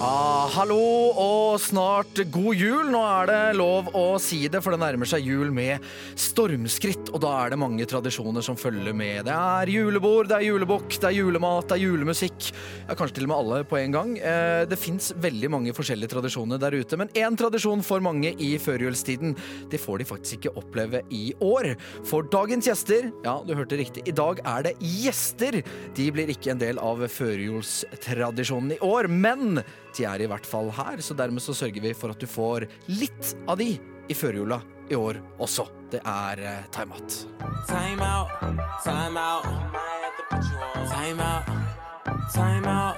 Ah, hallo og snart god jul. Nå er det lov å si det, for det nærmer seg jul med stormskritt. Og da er det mange tradisjoner som følger med. Det er julebord, det er julebukk, det er julemat, det er julemusikk. Ja, kanskje til og med alle på en gang. Eh, det fins veldig mange forskjellige tradisjoner der ute, men én tradisjon for mange i førjulstiden, det får de faktisk ikke oppleve i år. For dagens gjester, ja, du hørte riktig, i dag er det gjester. De blir ikke en del av førjulstradisjonen i år, men de er i hvert fall her, så dermed så sørger vi for at du får litt av de i førjula i år også. Det er eh, time-out. Time out, time out. Time out, time out,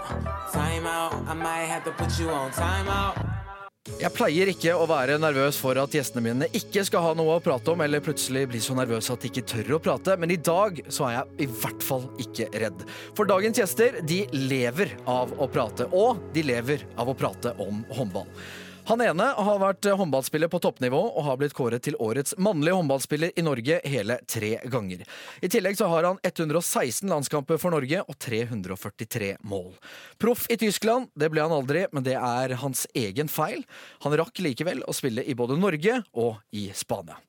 time out. I might have to put you on time out. Jeg pleier ikke å være nervøs for at gjestene mine ikke skal ha noe å prate om, eller plutselig bli så nervøse at de ikke tør å prate, men i dag så er jeg i hvert fall ikke redd. For dagens gjester, de lever av å prate, og de lever av å prate om håndball. Han ene har vært håndballspiller på toppnivå og har blitt kåret til årets mannlige håndballspiller i Norge hele tre ganger. I tillegg så har han 116 landskamper for Norge og 343 mål. Proff i Tyskland, det ble han aldri, men det er hans egen feil. Han rakk likevel å spille i både Norge og i Spania.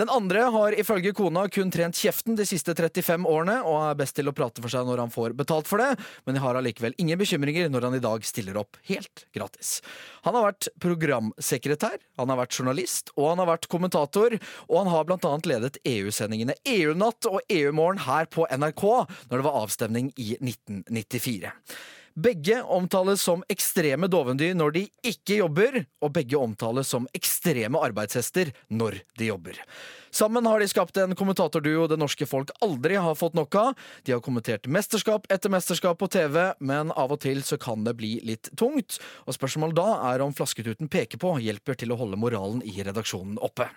Den andre har ifølge kona kun trent kjeften de siste 35 årene og er best til å prate for seg når han får betalt for det, men har allikevel ingen bekymringer når han i dag stiller opp helt gratis. Han har vært programsekretær, han har vært journalist og han har vært kommentator, og han har blant annet ledet EU-sendingene EU-natt og EU-morgen her på NRK når det var avstemning i 1994. Begge omtales som ekstreme dovendyr når de ikke jobber, og begge omtales som ekstreme arbeidshester når de jobber. Sammen har de skapt en kommentatorduo det norske folk aldri har fått nok av. De har kommentert mesterskap etter mesterskap på TV, men av og til så kan det bli litt tungt. Og spørsmålet da er om flasketuten peker på hjelper til å holde moralen i redaksjonen oppe.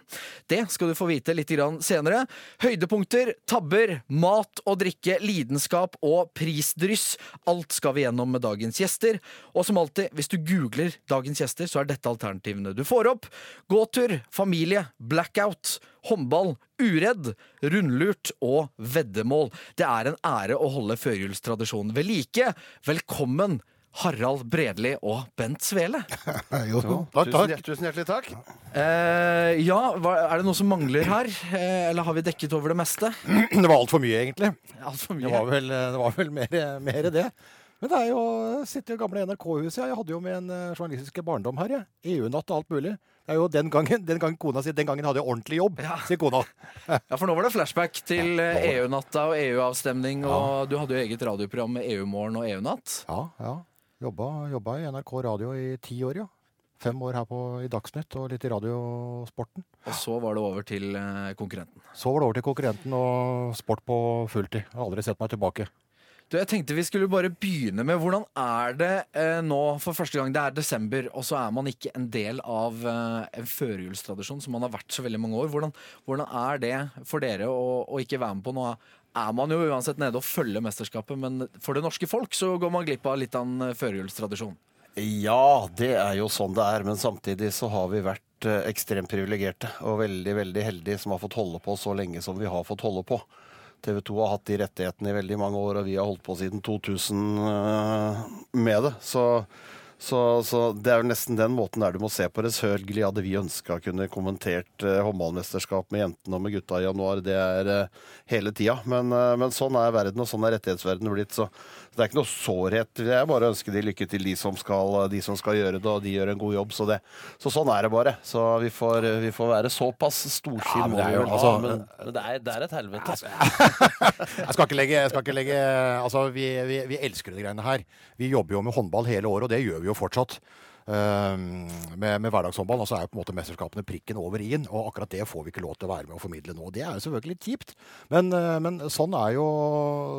Det skal du få vite litt senere. Høydepunkter, tabber, mat og drikke, lidenskap og prisdryss. Alt skal vi gjennom med dagens gjester. Og som alltid, hvis du googler dagens gjester, så er dette alternativene du får opp. Gåtur, familie, blackout håndball, uredd, rundlurt og veddemål. Det er en ære å holde førjulstradisjonen ved like. Velkommen, Harald Bredli og Bent Svele. Jo, takk, Tusen, takk. tusen hjertelig takk. Eh, ja, hva, er det noe som mangler her? Eh, eller har vi dekket over det meste? Det var altfor mye, egentlig. Altfor Det var vel, det var vel mer, mer det. Men det er jo sitter jo gamle NRK-huset. Jeg hadde jo med en eh, journalistiske barndom her. EU-natt og alt mulig. Det er jo den gangen, den gangen kona sier den gangen hadde jeg ordentlig jobb, Ja. sier kona. Ja, for nå var det flashback til eh, EU-natta og EU-avstemning, og du hadde jo eget radioprogram med EU-morgen og EU-natt. Ja, ja. Jobba, jobba i NRK Radio i ti år, ja. Fem år her på, i Dagsnytt og litt i Radiosporten. Og så var det over til eh, konkurrenten. Så var det over til konkurrenten og sport på fulltid. Jeg har aldri sett meg tilbake. Du, jeg tenkte vi skulle bare begynne med hvordan er det eh, nå for første gang det er desember, og så er man ikke en del av eh, en førjulstradisjon som man har vært så veldig mange år. Hvordan, hvordan er det for dere å, å ikke være med på? Nå er man jo uansett nede og følger mesterskapet, men for det norske folk så går man glipp av litt av en førjulstradisjon. Ja, det er jo sånn det er, men samtidig så har vi vært eh, ekstremt privilegerte og veldig, veldig heldige som har fått holde på så lenge som vi har fått holde på. TV 2 har hatt de rettighetene i veldig mange år, og vi har holdt på siden 2000 eh, med det. Så, så, så det er jo nesten den måten der du må se på det. Selvfølgelig hadde vi ønska kunne kommentert eh, håndballmesterskap med jentene og med gutta i januar. Det er eh, hele tida. Men, men sånn er verden, og sånn er rettighetsverdenen blitt. Så det er ikke noe sårhet. Jeg bare ønsker de lykke til, de som skal, de som skal gjøre det, og de gjør en god jobb. Så, det, så sånn er det bare. Så vi får, vi får være såpass storsint. Ja, men det er jo- altså, men, men det, er, det er et helvete. Jeg skal ikke legge, jeg skal ikke legge Altså, vi, vi, vi elsker de greiene her. Vi jobber jo med håndball hele året, og det gjør vi jo fortsatt. Ehm, med, med hverdagshåndball. Og så er jo på en måte mesterskapene prikken over i-en, og akkurat det får vi ikke lov til å være med å formidle nå. Det er jo selvfølgelig litt kjipt, men, eh, men sånn, er jo,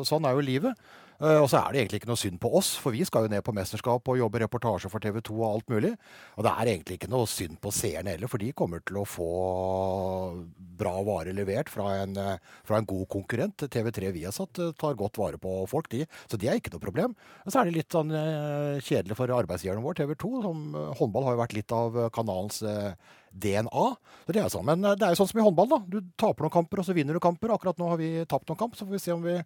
sånn er jo livet. Eh, Og så er det egentlig ikke noe synd på oss, for vi skal jo ned på mesterskap og jobbe reportasje for TV 2 og alt mulig. Og det er egentlig ikke noe synd på seerne heller, for de kommer til å få bra vare levert fra en, eh, fra en god konkurrent. TV3 Viasat satt tar godt vare på folk, de. Så det er ikke noe problem. Og så er det litt sånn eh, kjedelig for arbeidsgiveren vår, TV 2. Som, eh, håndball har jo vært litt av eh, kanalens eh, DNA. Så det er sånn. Men eh, det er jo sånn som i håndball, da. Du taper noen kamper, og så vinner du kamper. Akkurat nå har vi tapt noen kamp, så får vi se om vi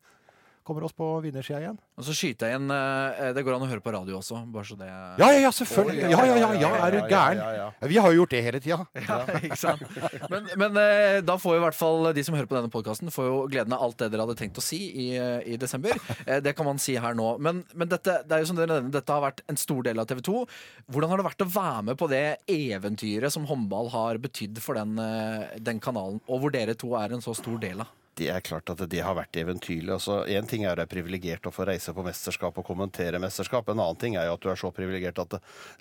kommer oss på vinnersida igjen. Og så skyter jeg inn eh, Det går an å høre på radio også, bare så det Ja, ja, ja, selvfølgelig. Ja, ja, ja, ja, er du gæren? Ja, ja, ja. Vi har jo gjort det hele tida. Ja, ikke sant? Men, men eh, da får jo i hvert fall de som hører på denne podkasten, får jo gleden av alt det dere hadde tenkt å si i, eh, i desember. Eh, Det kan man si her nå. Men, men dette, det er jo som dere nevner, dette har vært en stor del av TV 2. Hvordan har det vært å være med på det eventyret som håndball har betydd for den, eh, den kanalen, og hvor dere to er en så stor del av? Det er klart at det har vært eventyrlig. Altså, en ting er å være privilegert å få reise på mesterskap og kommentere mesterskap. En annen ting er jo at du er så privilegert at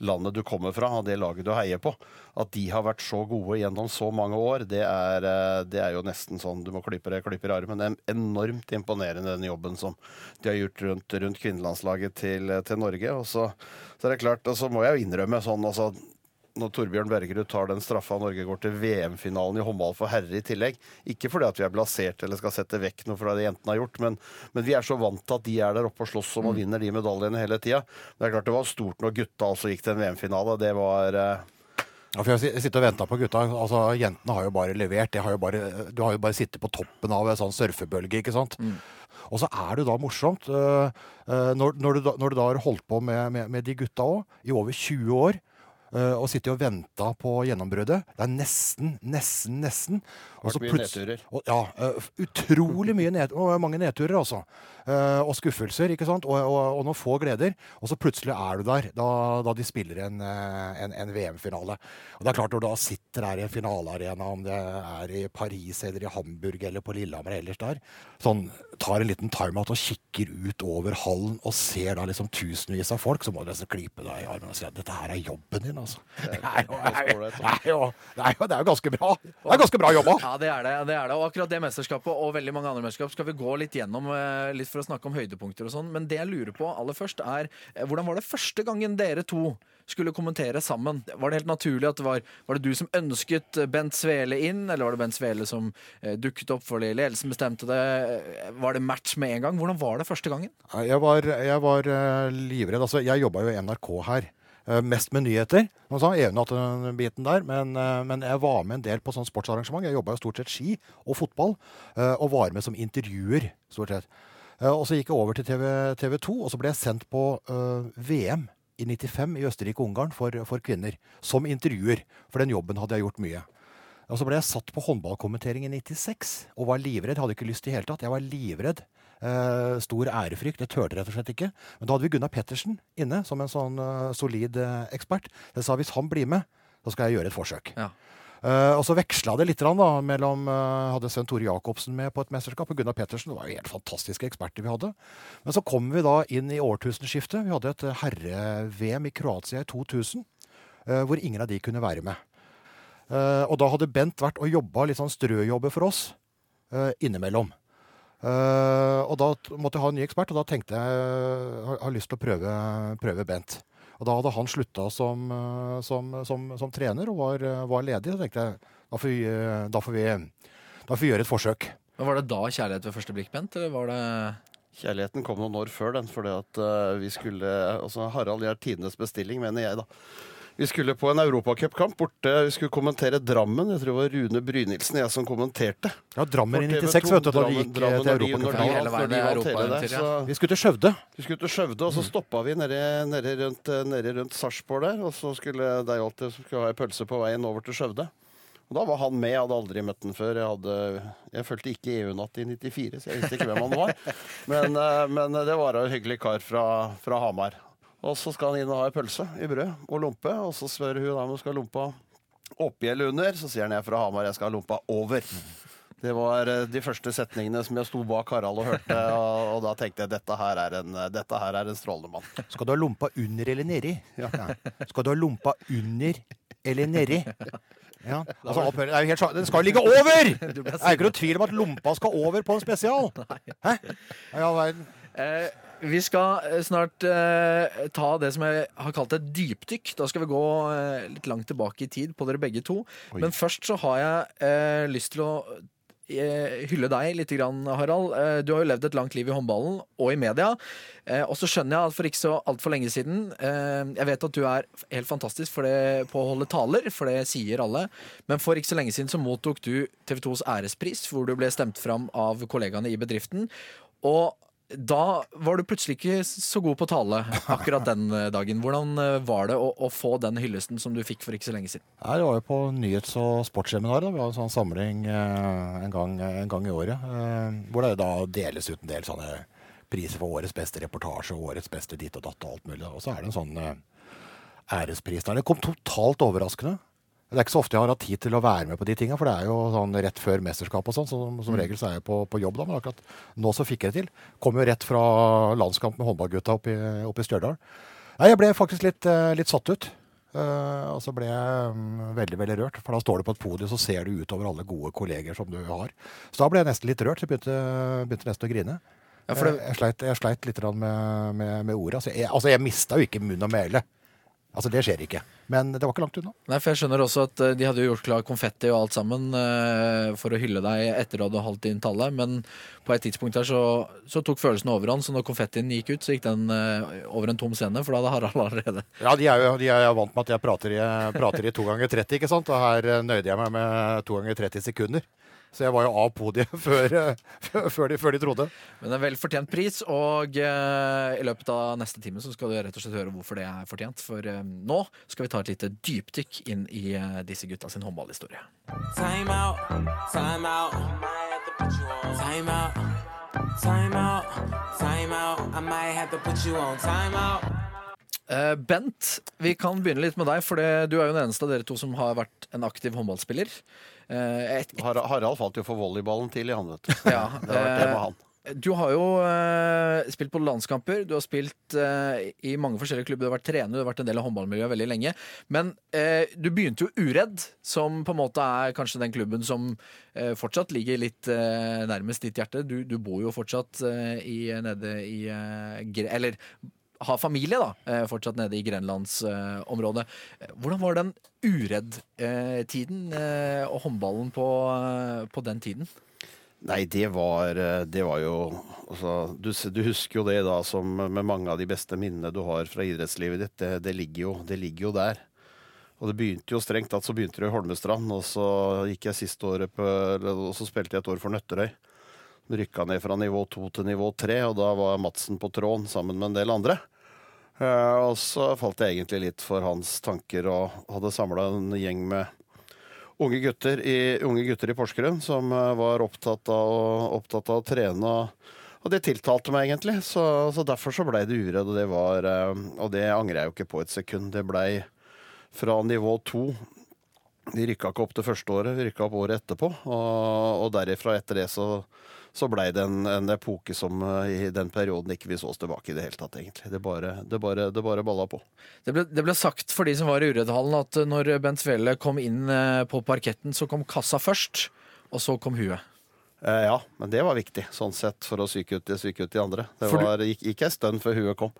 landet du kommer fra, og det laget du heier på, at de har vært så gode gjennom så mange år, det er, eh, det er jo nesten sånn du må klype deg klyper i armen. Det er enormt imponerende den jobben som de har gjort rundt, rundt kvinnelandslaget til, til Norge. Og så, så er det klart, og så må jeg jo innrømme sånn altså når Torbjørn Bergerud tar den straffa og Norge går til VM-finalen i håndball for herrer i tillegg. Ikke fordi at vi er blasert eller skal sette vekk noe fra det jentene har gjort, men, men vi er så vant til at de er der oppe og slåss om og vinner de medaljene hele tida. Det er klart det var stort når gutta altså gikk til en VM-finale. Det var eh, Ja, for jeg sitter og venter på gutta. Altså, Jentene har jo bare levert. Har jo bare, du har jo bare sittet på toppen av en sånn surfebølge, ikke sant. Og så er det da morsomt, øh, øh, når, når, du da, når du da har holdt på med, med, med de gutta òg, i over 20 år, og sitter og venter på gjennombruddet. Det er nesten, nesten, nesten. Og så nedturer. Og, ja, øh, utrolig mye ned, mange nedturer, altså. Eh, og skuffelser, ikke sant. Og, og, og noen få gleder. Og så plutselig er du der da, da de spiller en, eh, en, en VM-finale. Og det er klart, når du da sitter der i en finalearena, om det er i Paris eller i Hamburg eller på Lillehammer eller ellers der, sånn tar en liten timeout og kikker ut over hallen og ser da liksom tusenvis av folk, så må du nesten klype deg i armen og si at dette her er jobben din, altså. Det er det er jo, det er jo, det er jo, det er jo ganske bra. Det er ganske bra jobba. Ja, det er det. det er det. Og akkurat det mesterskapet og veldig mange andre mesterskap skal vi gå litt gjennom eh, litt for å snakke om høydepunkter og sånn. Men det jeg lurer på aller først, er eh, hvordan var det første gangen dere to skulle kommentere sammen? Var det helt naturlig at det var Var det du som ønsket Bent Svele inn, eller var det Bent Svele som eh, dukket opp fordi ledelsen bestemte det? Var det match med en gang? Hvordan var det første gangen? Jeg var, jeg var livredd. Altså, jeg jobba jo i NRK her. Eh, Mest med nyheter. Nå sa at den biten der, men, eh, men jeg var med en del på sånn sportsarrangement. Jeg jobba jo stort sett ski og fotball, eh, og var med som intervjuer, stort sett. Og så gikk jeg over til TV 2, og så ble jeg sendt på uh, VM i 95 i Østerrike og Ungarn for, for kvinner. Som intervjuer. For den jobben hadde jeg gjort mye. Og så ble jeg satt på håndballkommentering i 96 og var livredd. Hadde ikke lyst i hele tatt. Jeg var livredd. Eh, stor ærefrykt. Jeg turte rett og slett ikke. Men da hadde vi Gunnar Pettersen inne som en sånn uh, solid uh, ekspert. Jeg sa hvis han blir med, så skal jeg gjøre et forsøk. Ja. Og så veksla det litt da, mellom uh, Hadde Sven Tore Jacobsen med på et mesterskap, og Gunnar Pettersen. Det var jo helt fantastiske eksperter vi hadde. Men så kom vi da inn i årtusenskiftet. Vi hadde et herre-VM i Kroatia i 2000, eh, hvor ingen av de kunne være med. Og da hadde Bent vært og jobba litt sånn strøjobber for oss innimellom. Eh, og da måtte jeg ha en ny ekspert, og da tenkte jeg har, har lyst til å prøve, prøve Bent. Og da hadde han slutta som, eh, som, som, som trener og var, var ledig. Så tenkte jeg da får vi, eh, da får vi, da får vi gjøre et forsøk. Men Var det da kjærlighet ved første blikk, Bent? Eller var det Kjærligheten kom noen år før den, fordi at uh, vi skulle altså Harald gjør tidenes bestilling, mener jeg, da. Vi skulle på en europacupkamp borte. Vi skulle kommentere Drammen. Jeg tror det var Rune Brynildsen jeg som kommenterte. Ja, Drammen i For TV 96, vet du, da de gikk eh, Drammen til europacupfinalen. Vi skulle til Skjøvde. Vi skulle til Skjøvde, og så stoppa vi nede, nede rundt, nede rundt Sarpsborg der. Og så skulle de alltid skulle ha ei pølse på veien over til Skjøvde. Og da var han med. Jeg hadde aldri møtt han før. Jeg, hadde, jeg fulgte ikke EU-natt i 94, så jeg visste ikke hvem han var. Men, eh, men det var en hyggelig kar fra, fra Hamar. Og så skal han inn og ha ei pølse i brød og lompe, og så spør hun om hun skal ha lompa oppi eller under. Så sier han jeg er fra Hamar, jeg skal ha lompa over. Det var eh, de første setningene som jeg sto bak Harald og hørte, og, og da tenkte jeg dette her er en, dette her er en strålende mann. Skal du ha lompa under eller nedi? Ja. Skal du ha lompa under eller nedi? Ja. Altså, er helt, den skal ligge over! Det er ikke noe tvil om at lompa skal over på en spesial. Hæ? Ja, verden. Vi skal eh, snart eh, ta det som jeg har kalt et dypdykk. Da skal vi gå eh, litt langt tilbake i tid på dere begge to. Men først så har jeg eh, lyst til å eh, hylle deg litt, grann, Harald. Eh, du har jo levd et langt liv i håndballen og i media. Og så skjønner jeg at for ikke så altfor lenge siden Jeg vet at du er helt fantastisk for det, på å holde taler, for det sier alle. Men for ikke så lenge siden så mottok du TV 2s ærespris, hvor du ble stemt fram av kollegaene i bedriften. Og da var du plutselig ikke så god på tale akkurat den eh, dagen. Hvordan eh, var det å, å få den hyllesten som du fikk for ikke så lenge siden? Jeg var jo på nyhets- og sportsseminar. Vi har en sånn samling eh, en, gang, en gang i året. Hvor det da deles ut en del sånne priser for årets beste reportasje og årets beste ditt og datt og alt mulig. Og så er det en sånn ærespris der. Det kom totalt overraskende. Det er ikke så ofte jeg har hatt tid til å være med på de tinga, for det er jo sånn rett før mesterskap og sånn. Så som regel så er jeg på, på jobb da, men akkurat nå så fikk jeg det til. Kom jo rett fra landskamp med håndballgutta oppe i, opp i Stjørdal. Nei, jeg ble faktisk litt, eh, litt satt ut. Uh, og så ble jeg um, veldig veldig rørt, for da står du på et podium så ser du utover alle gode kolleger som du har. Så da ble jeg nesten litt rørt, så jeg begynte, begynte nesten å grine. Ja, det- jeg, jeg, sleit, jeg sleit litt med, med, med ordet. Altså, jeg, altså, jeg mista jo ikke munn og mæle. Altså, det skjer ikke. Men det var ikke langt unna. Nei, for jeg skjønner også at eh, De hadde jo gjort klar konfetti og alt sammen eh, for å hylle deg etter at du hadde holdt din tallet, men på et tidspunkt her så, så tok følelsen overhånd. Så når konfettien gikk ut, så gikk den eh, over en tom scene, for da hadde Harald allerede Ja, de er jo de er jo vant med at jeg prater i, prater i to ganger 30, ikke sant? Og her nøyde jeg meg med to ganger 30 sekunder. Så jeg var jo av podiet før, eh, før, de, før de trodde. Men en vel fortjent pris, og eh, i løpet av neste time så skal du rett og slett høre hvorfor det er fortjent. For eh, nå skal vi ta et lite dypdykk inn i disse gutta sin håndballhistorie. Time out, time out. Time out, time out, time out. I might have to put you on time out. Eh, Bent, vi kan begynne litt med deg, for det, du er jo den eneste av dere to som har vært en aktiv håndballspiller. Et, et, Har- Harald falt jo for volleyballen tidlig, han, vet du. ja, Det har vært det med eh, han. Du har jo eh, spilt på landskamper, du har spilt eh, i mange forskjellige klubber, du har vært trener, du har vært en del av håndballmiljøet veldig lenge. Men eh, du begynte jo Uredd, som på en måte er kanskje den klubben som eh, fortsatt ligger litt eh, nærmest ditt hjerte. Du, du bor jo fortsatt eh, i, nede i eh, Eller har familie, da, eh, fortsatt nede i grenlandsområdet. Eh, hvordan var den Uredd-tiden eh, og håndballen på, eh, på den tiden? Nei, det var, eh, det var jo altså, du, du husker jo det da som med mange av de beste minnene du har fra idrettslivet ditt. Det, det, ligger, jo, det ligger jo der. Og det begynte jo strengt tatt så begynte det i Holmestrand, og så gikk jeg siste året på Og så spilte jeg et år for Nøtterøy. Rykka ned fra nivå to til nivå tre, og da var Madsen på tråden sammen med en del andre. Eh, og så falt jeg egentlig litt for hans tanker og hadde samla en gjeng med unge gutter i, unge gutter i Porsgrunn som eh, var opptatt av, opptatt av å trene. Og det tiltalte meg egentlig, så, så derfor så blei det uredd. Og det, var, eh, og det angrer jeg jo ikke på et sekund. Det blei fra nivå to. Vi rykka ikke opp det første året, vi rykka opp året etterpå. Og, og derifra etter det så, så blei det en, en epoke som eh, i den perioden ikke vi så oss tilbake i det hele tatt, egentlig. Det bare, det bare, det bare balla på. Det ble, det ble sagt for de som var i Uredhallen at eh, når Bent Svele kom inn eh, på parketten, så kom kassa først, og så kom huet. Eh, ja, men det var viktig, sånn sett, for å psyke ut, psyke ut de andre. Det var, gikk, gikk ei stund før huet kom.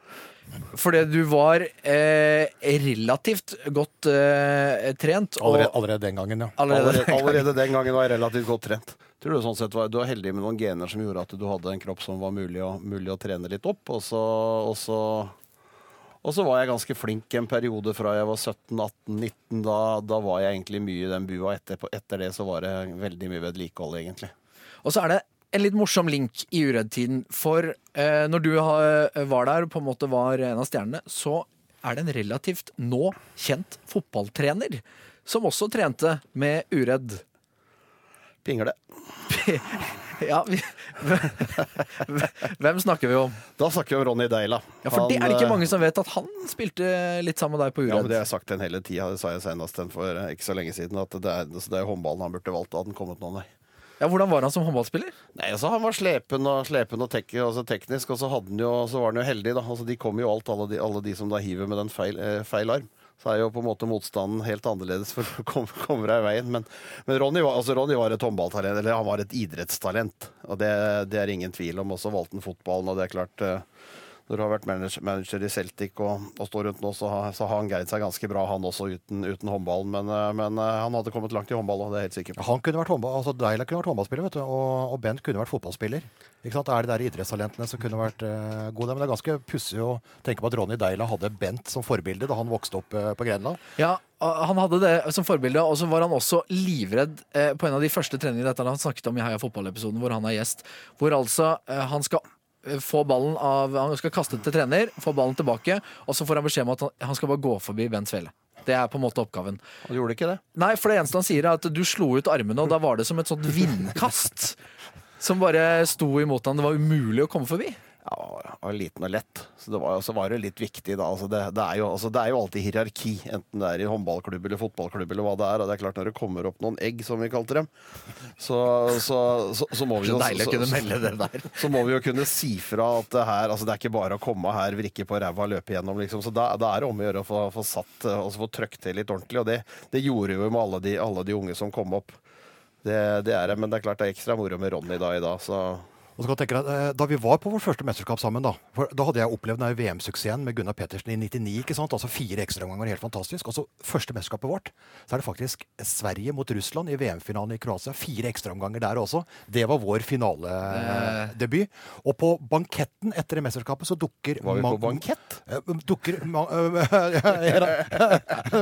Fordi du var eh, relativt godt eh, trent. Og Allerede, allerede den gangen, ja. allerede, Allerede, allerede den gangen var jeg relativt godt trent. Tror Du sånn sett var, du var heldig med noen gener som gjorde at du hadde en kropp som var mulig å, mulig å trene litt opp. Og så, og, så, og så var jeg ganske flink en periode fra jeg var 17-18-19. Da, da var jeg egentlig mye i den bua. Etter, etter det så var det veldig mye vedlikehold, egentlig. Og så er det en litt morsom link i Uredd-tiden. For eh, når du har, var der og på en måte var en av stjernene, så er det en relativt nå kjent fotballtrener som også trente med Uredd. Pingle. Ja, vi, Hvem snakker vi om? Da snakker vi om Ronny Deila. Ja, For det er det ikke eh, mange som vet at han spilte litt sammen med deg på Ja, men Det har jeg sagt den hele tida. Det sa jeg senest den for ikke så lenge siden. At det er, altså, det er håndballen han burde valgt. Hadde han kommet nå, nei. Ja, hvordan var han som håndballspiller? Nei, altså Han var slepen og, slepen og tek, altså teknisk, og så, han jo, så var han jo heldig. da altså De kom jo alt, alle de, alle de som da hiver med den feil, eh, feil arm. Så er jo på en måte motstanden helt annerledes for å komme, komme deg i veien. Men, men Ronny, var, altså Ronny var et håndballtalent, eller han var et idrettstalent. Og det, det er ingen tvil om. Og så valgte han fotballen, og det er klart eh, når du har vært manager, i Celtic og, og står rundt nå, så har, så har han greid seg ganske bra, han også, uten, uten håndballen. Men, eh, men eh, han hadde kommet langt i håndball, og det er jeg helt sikker på. Han kunne vært håndball, altså Deila kunne vært håndballspiller, vet du, og, og Bent kunne vært fotballspiller. Ikke sant? Det er de der idrettstalentene som kunne vært uh, gode. Men det er ganske pussig å tenke på at Ronny Deila hadde Bent som forbilde da han vokste opp uh, på Grenland. Ja, Han hadde det som forbilde, og så var han også livredd eh, på en av de første treningene dette han snakket om i Heia fotball-episoden, hvor han er gjest. Hvor altså eh, han skal få ballen av Han skal kaste til trener, få ballen tilbake, og så får han beskjed om at han, han skal bare gå forbi Bent Svele. Det er på en måte oppgaven. Han gjorde ikke det. Nei, for det eneste han sier, er at du slo ut armene, og da var det som et sånt vindkast. Som bare sto imot han. Det var umulig å komme forbi. Ja, var liten og lett. Så det var, så var det litt viktig, da. Altså det, det, er jo, altså det er jo alltid hierarki, enten det er i håndballklubb eller fotballklubb eller hva det er. Og det er klart, når det kommer opp noen egg, som vi kalte dem, så, så, så, så må vi Så jo deilig å kunne melde det der. så må vi jo kunne si fra at det her altså det er ikke bare å komme her, vrikke på ræva løpe gjennom. Liksom. Så da, da er det om å gjøre å få, få satt og altså få trøkt til litt ordentlig. Og det, det gjorde jo med alle de, alle de unge som kom opp. Det, det er det, men det er klart det er ekstra moro med Ronny da i dag. Så Og så kan jeg tenke deg, eh, Da vi var på vårt første mesterskap sammen, da for da hadde jeg opplevd den VM-suksessen med Gunnar Pettersen i 99. ikke sant? Altså Fire ekstraomganger, helt fantastisk. Og så første mesterskapet vårt, så er det faktisk Sverige mot Russland i VM-finalen i Kroatia. Fire ekstraomganger der også. Det var vår finaledebut. Og på banketten etter det mesterskapet så dukker var vi på bankett. Eh, Dukker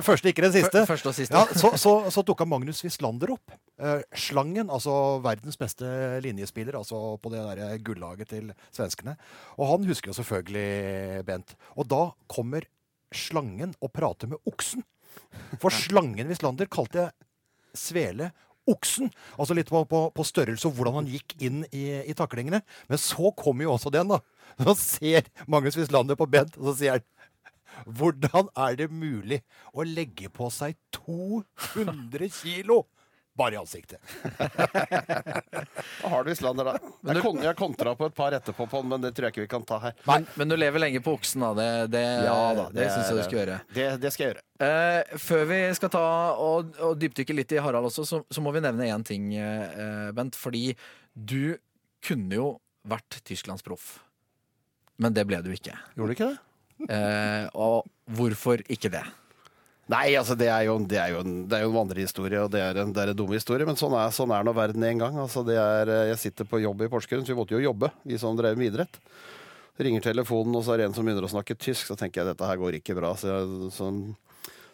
første, ikke den siste. Før- første og siste. Ja, så, så, så dukka Magnus Wislander opp. Eh, slangen, altså verdens beste linjespiller, altså på det der gullaget til svenskene. Og han husker jo selvfølgelig Bent. Og da kommer slangen og prater med oksen. For slangen Wislander kalte Svele oksen. Altså litt på, på, på størrelse og hvordan han gikk inn i, i taklingene. Men så kommer jo også den, da. Så ser Magnus Wislander på Bent, og så sier han hvordan er det mulig å legge på seg 200 kilo bare i ansiktet? Da har du Islander, da. Jeg, kon jeg kontra på et par etterpå på den, men det tror jeg ikke vi kan ta her. Men, men du lever lenge på oksen, da. Det, det, det, syns jeg du skal gjøre. Det, det skal jeg gjøre. Eh, før vi skal ta og, og dypdykke litt i Harald også, så, så må vi nevne én ting, eh, Bent. Fordi du kunne jo vært Tysklands proff. Men det ble du ikke. Gjorde du ikke det? Eh, og hvorfor ikke det? Nei, altså det er jo, det er jo, en, det er jo en vandrehistorie, og det er en, en dum historie. Men sånn er, sånn er nå verden en gang. Altså det er, jeg sitter på jobb i Porsgrunn, så vi måtte jo jobbe, vi som drev med idrett. Ringer telefonen, og så er det en som begynner å snakke tysk. Så tenker jeg dette her går ikke bra. Så jeg, sånn,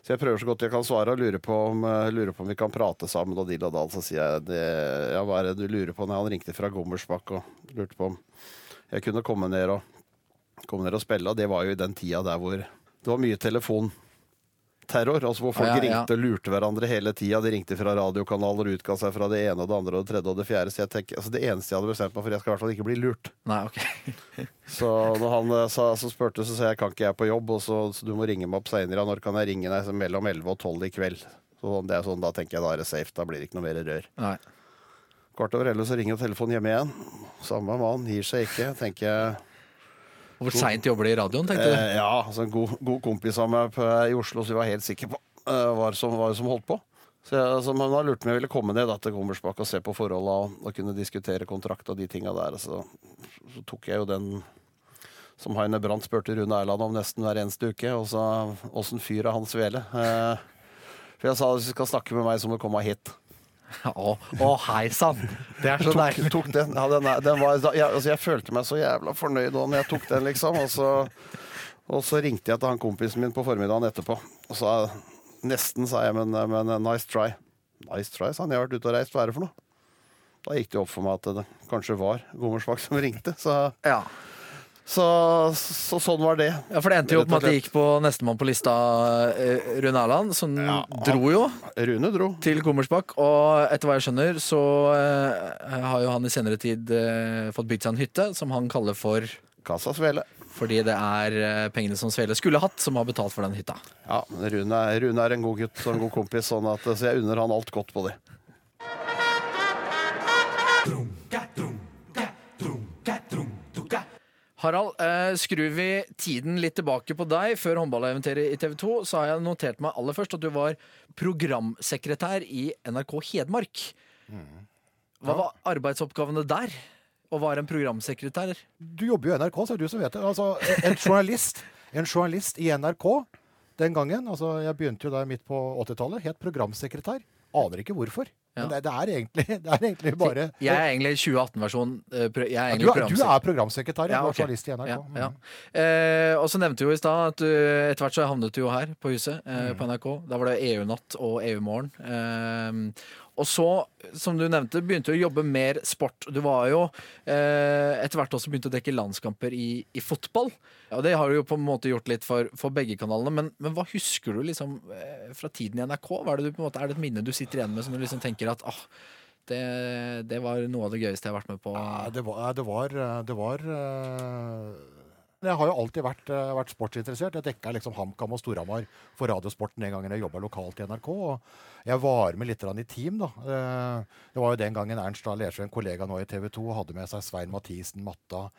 så jeg prøver så godt jeg kan svare, og lurer på om, eh, lurer på om vi kan prate sammen. Og dill og dall. Så sier jeg det, ja, hva er det du lurer på? Nei, han ringte fra Gommersbakk og lurte på om jeg kunne komme ned og, komme ned og spille. Og det var jo i den tida der hvor det var mye telefonterror. Altså hvor folk Ja, ja, ringte og lurte hverandre hele tida. De ringte fra radiokanaler og utga seg fra det ene og det andre og det tredje og det fjerde. Så jeg tenker, altså det eneste jeg hadde bestemt meg for, jeg skal i hvert fall ikke bli lurt. Nei, ok. Så når han eh, sa, så spurte, så sa jeg kan ikke jeg på jobb, og så, så du må ringe meg opp seinere. Når kan jeg ringe deg? Mellom 11 og 12 i kveld. Så det er sånn, Da tenker jeg da er det safe. Da blir det ikke noe mer rør. Nei. Kvart over 11 så ringer telefonen hjemme igjen. Samme mann, gir seg ikke. tenker jeg Hvor seint jobber de i radioen, tenkte du? Eh, ja, altså en god, god kompis av meg i Oslo, som vi var helt sikre på var hva som, som holdt på. Så jeg, altså, man har lurt meg jeg ville komme ned da, til Gommersbakk og se på forholda og, og kunne diskutere kontrakt og de tinga der. Så, så tok jeg jo den som Heine Brandt spurte Rune Erland om nesten hver eneste uke. Og så åssen fyr er han svele? Eh, for jeg sa hvis du skal snakke med meg, så må du komme hit. Å, å hei sann! Det er så deilig. tok den. Ja, den, er, den var, jeg, altså, jeg følte meg så jævla fornøyd da jeg tok den, liksom. Og så, og så ringte jeg til han kompisen min på formiddagen etterpå. Og så nesten, sa jeg, men, men nice try. Nice try, sa han. Jeg har vært ute og reist. Hva er det for noe? Da gikk det opp for meg at det kanskje var Gommersbakk som ringte. Så, Ja. Så, så sånn var det. Ja, for det endte jo opp med at det gikk på nestemann på lista, eh, Rune Erland, som dro jo Rune dro. til Gommersbakk. Og etter hva jeg skjønner, så eh, har jo han i senere tid eh, fått bygd seg en hytte som han kaller for Casa Svele. fordi det er eh, pengene som Svele skulle hatt, som har betalt for den hytta. Ja, men Rune, er- Rune er en god gutt og en god kompis, sånn at, så jeg unner han alt godt på det. Harald, eh, skrur vi tiden litt tilbake på deg før håndballeventyret i TV 2, så har jeg notert meg aller først at du var programsekretær i NRK Hedmark. Hva var arbeidsoppgavene der? og hva er en programsekretær? Du jobber jo i NRK, så er det du som vet det. Altså, en journalist, en journalist i NRK den gangen, altså jeg begynte jo der midt på 80-tallet, het programsekretær. Aner ikke hvorfor. Ja. Men det, det, er egentlig, det er egentlig bare Jeg er egentlig 2018-versjon. eh, er du, du er programsekretær, ja. Ja, er journalist i NRK. Ja, ja. Mm. Eh, og så nevnte du jo i stad at du, etter hvert så havnet du jo her på huset eh, Mm. på NRK. Da var det EU-natt og EU-morgen. Eh, og så, som du nevnte, begynte du å jobbe mer sport. Du var jo eh, etter hvert også begynt å dekke landskamper i, i fotball. Og det har du jo på en måte gjort litt for, for begge kanalene. Men, men hva husker du liksom eh, fra tiden i NRK? Hva er, det du, på en måte, er det et minne du sitter igjen med som du liksom tenker at ah, det, det var noe av det gøyeste jeg har vært med på? Ja, det var, det var, det var eh, Jeg har jo alltid vært, eh, vært sportsinteressert. Jeg dekka liksom HamKam og Storhamar for Radiosporten den gangen jeg jobba lokalt i NRK. Og jeg var med litt i team, da. Eh, Det var jo den gangen Ernst Dahl Lersø, en kollega nå i TV 2, hadde med seg Svein Mathisen, Matta.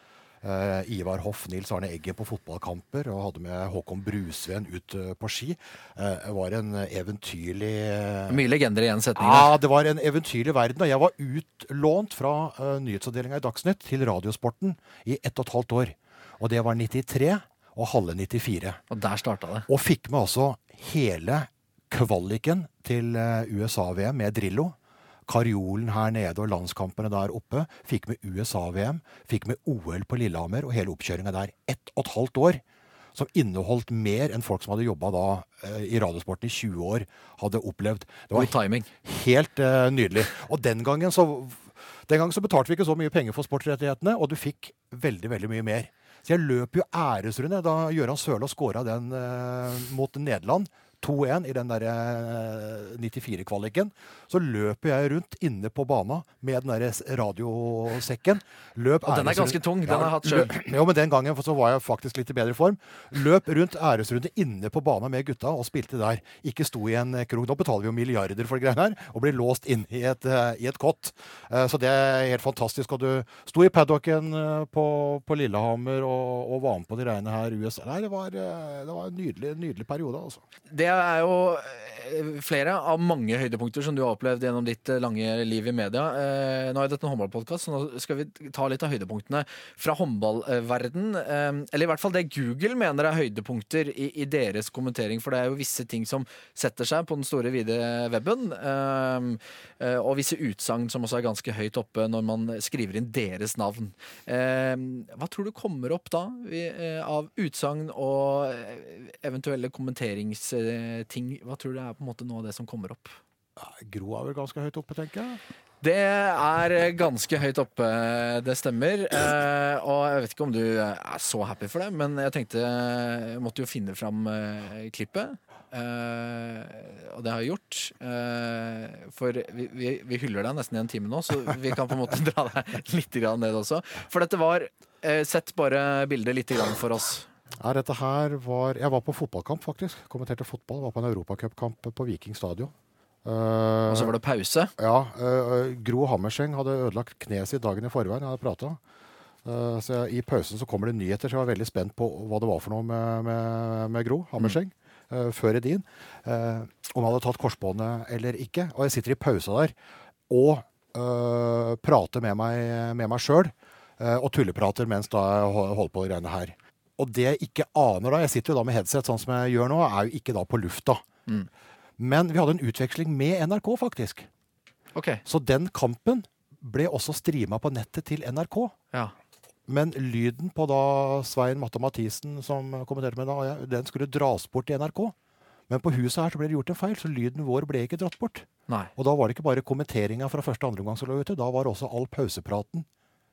Uh, Ivar Hoff, Nils Arne Eggen på fotballkamper, og hadde med Håkon Brusveen ut uh, på ski. Det var en eventyrlig Mye legender i én setning. ja, det var en eventyrlig verden. Og jeg var utlånt fra uh, nyhetsavdelinga i Dagsnytt til Radiosporten i ett og et halvt år. Og det var 93 og halve 94. Og der starta det. Og fikk med altså hele kvaliken til eh, USA-VM med Drillo. Karjolen her nede og landskampene der oppe. Fikk med USA-VM. Fikk med OL på Lillehammer og hele oppkjøringa der. Ett og et halvt år. Som inneholdt mer enn folk som hadde jobba da eh, i Radiosporten i 20 år, hadde opplevd. Det var God timing. helt eh, nydelig. Og den gangen så den gangen så betalte vi ikke så mye penger for sportsrettighetene, og du fikk veldig veldig mye mer. Så jeg løp jo æresrunde da Gøran Sørloth skåra den eh, mot Nederland. 2-1 i den der eh, 94-kvaliken. Så løper jeg rundt inne på bana med den der radiosekken. Løp Og den er ganske tung, den har jeg hatt sjøl. Jo, men den gangen så var jeg faktisk litt i bedre form. Løp rundt æresrunde inne på bana med gutta og spilte der. Ikke sto i en krok. Nå betaler vi jo milliarder for greiene her, og blir låst inn i et, eh, i et kott. Eh, Så det er helt fantastisk. Og du sto i paddocken eh, på, på Lillehammer og, og var med på de greiene her i USA. Nei, det var, eh, det var en nydelig, nydelig periode, altså. Det er jo eh, flere av mange høydepunkter som du har opplevd gjennom ditt eh, lange liv i media. Eh, Nå er dette en håndballpodkast, så nå skal vi ta litt av høydepunktene fra håndballverden. Eller i hvert fall det Google mener er høydepunkter i, i deres kommentering, for det er jo visse ting som setter seg på den store, vide weben. Og visse utsagn som også er ganske høyt oppe når man skriver inn deres navn. Hva tror du kommer opp da av utsagn og eventuelle eventuelle kommenteringsting? Hva tror du er på en måte noe av det som kommer opp? Gro er vel ganske høyt oppe, tenker jeg. Det er ganske høyt oppe, det stemmer. Eh, og jeg vet ikke om du er så happy for det, men jeg tenkte jeg måtte jo finne fram eh, klippet. Eh, og det har jeg gjort. Eh, for vi, vi, vi hyller deg nesten i en time nå, så vi kan på en måte dra deg litt ned også. For dette var eh, Sett bare bildet litt grann for oss. Ja, dette her var Jeg var på fotballkamp, faktisk. Kommenterte fotball. Var på en europacupkamp på Viking stadion. Uh, Og så var det pause. Ja, Uh, Gro Hammerseng hadde ødelagt kneet sitt dagen i forveien. Jeg hadde prata. så jeg, I pausen så kommer det nyheter, så jeg var veldig spent på hva det var for noe med, med, med Gro Hammerseng. øh, før Edin. Uh, om han hadde tatt korsbåndet eller ikke. Og jeg sitter i pausa der og øh, prater med meg, med meg sjøl. og tulleprater mens da jeg holder på de greiene her. Og det jeg ikke aner da, jeg sitter jo da med headset sånn som jeg gjør nå, er jo ikke da på lufta. Mm. Men vi hadde en utveksling med NRK, faktisk. Okay. Så den kampen ble også streama på nettet til NRK. Ja. Men lyden på da Svein Matta Mathisen, som kommenterte med da, den skulle dras bort i NRK. Men på huset her så ble det gjort en feil, så lyden vår ble ikke dratt bort. Nei. Og da var det ikke bare kommenteringa fra første og andre omgang som lå ute, da var også all pausepraten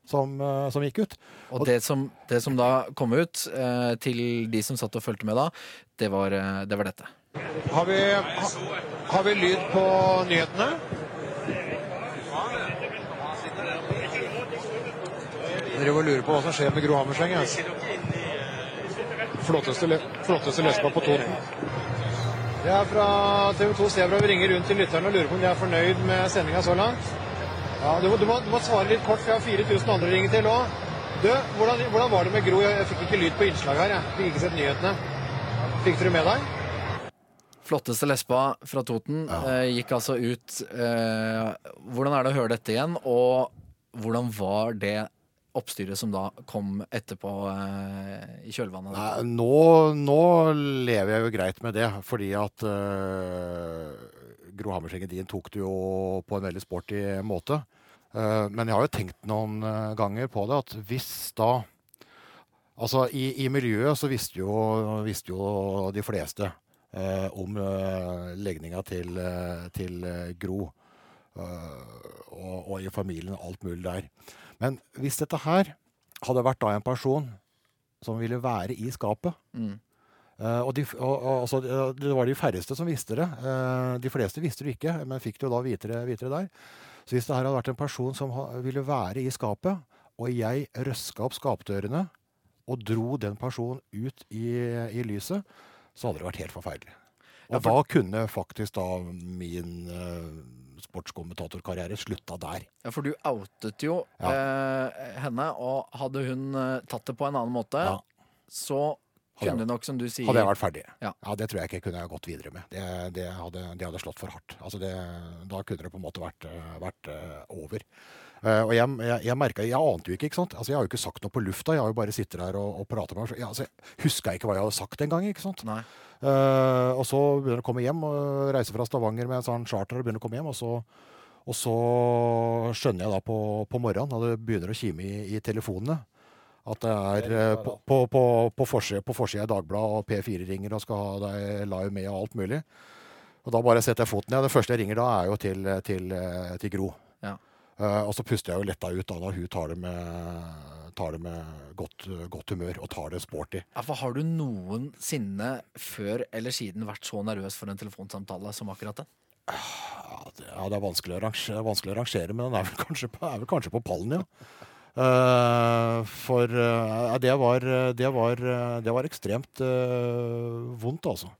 som, eh, som gikk ut. Og det som, det som da kom ut eh, til de som satt og fulgte med da, det var, eh, det var dette. Har vi, ha, har vi lyd på nyhetene? Jeg driver og lurer på hva som skjer med Gro Hammerseng. jeg. Flotteste, flotteste lesba på Toten. Det er fra TV 2 Sebra. Vi ringer rundt til lytterne og lurer på om de er fornøyd med sendinga så langt. Ja, du, må, du, må, du må svare litt kort, for jeg har 4000 andre å ringe til òg. Du, hvordan, hvordan var det med Gro? Jeg, jeg fikk ikke lyd på innslaget her. Jeg fikk ikke sett nyhetene. Fikk dere med deg? Flotteste lesba fra Toten eh, gikk altså ut. Eh, hvordan er det å høre dette igjen, og hvordan var det oppstyret som da kom etterpå eh, i kjølvannet? Nei, nå, nå lever jeg jo greit med det, fordi at uh, Gro Hammerseng Edin tok det jo på en veldig sporty måte. Eh, men jeg har jo tenkt noen eh, ganger på det at hvis da Altså, i, i miljøet så visste jo, visste jo de fleste eh, om eh, legninga til, eh, til eh, Gro. og, og i familien og alt mulig der. Men hvis dette her hadde vært da en person som ville være i skapet Mm. Eh, og, de, og, og altså, Det var de færreste som visste det. Uh, de fleste visste det ikke, men fikk det jo da vite det, der. Så hvis det her hadde vært en person som ha, ville være i skapet, og jeg røska opp skapdørene og dro den personen ut i, i lyset, så hadde det vært helt forferdelig. Og Ja, for- da kunne faktisk da min uh, sportskommentatorkarriere slutta der. Ja, for du outet jo eh, henne, og hadde hun tatt det på en annen måte, Ja. så kunne nok, som du sier Hadde jeg vært ferdig. Ja. Det tror jeg ikke kunne jeg gått videre med. Det, det, hadde, det hadde slått for hardt. Altså det, da kunne det på en måte vært, vært eh, over. Uh, og jeg, jeg, jeg merket, jeg ante jo ikke, ikke sant? Altså jeg har jo ikke sagt noe på lufta. Jeg har jo bare sittet der og, og pratet med. Ja, altså, jeg huska ikke hva jeg hadde sagt engang. Eh, og så begynner jeg å komme hjem og reise fra Stavanger med en sånn charter og begynner å komme hjem. Og så, og så skjønner jeg da på, på morgenen, da det begynner å kime i, i telefonene, at det er eh, på, på, på, på forsida i Dagbladet og P4 ringer og skal ha deg live med og alt mulig. Og da bare setter jeg foten ned. Det første jeg ringer da, er jo til, til, eh, til Gro. Ja. Uh, og så puster jeg jo letta ut da når hun tar det med, tar det med godt, godt humør og tar det sporty. Ja, for har du noensinne før eller siden vært så nervøs for en telefonsamtale som akkurat den? Ja, det, er vanskelig å, rangere, vanskelig å rangere, men den er vel kanskje på, er vel kanskje på pallen, ja. Eh, for uh, det, var, det, var, det var ekstremt uh, vondt, altså.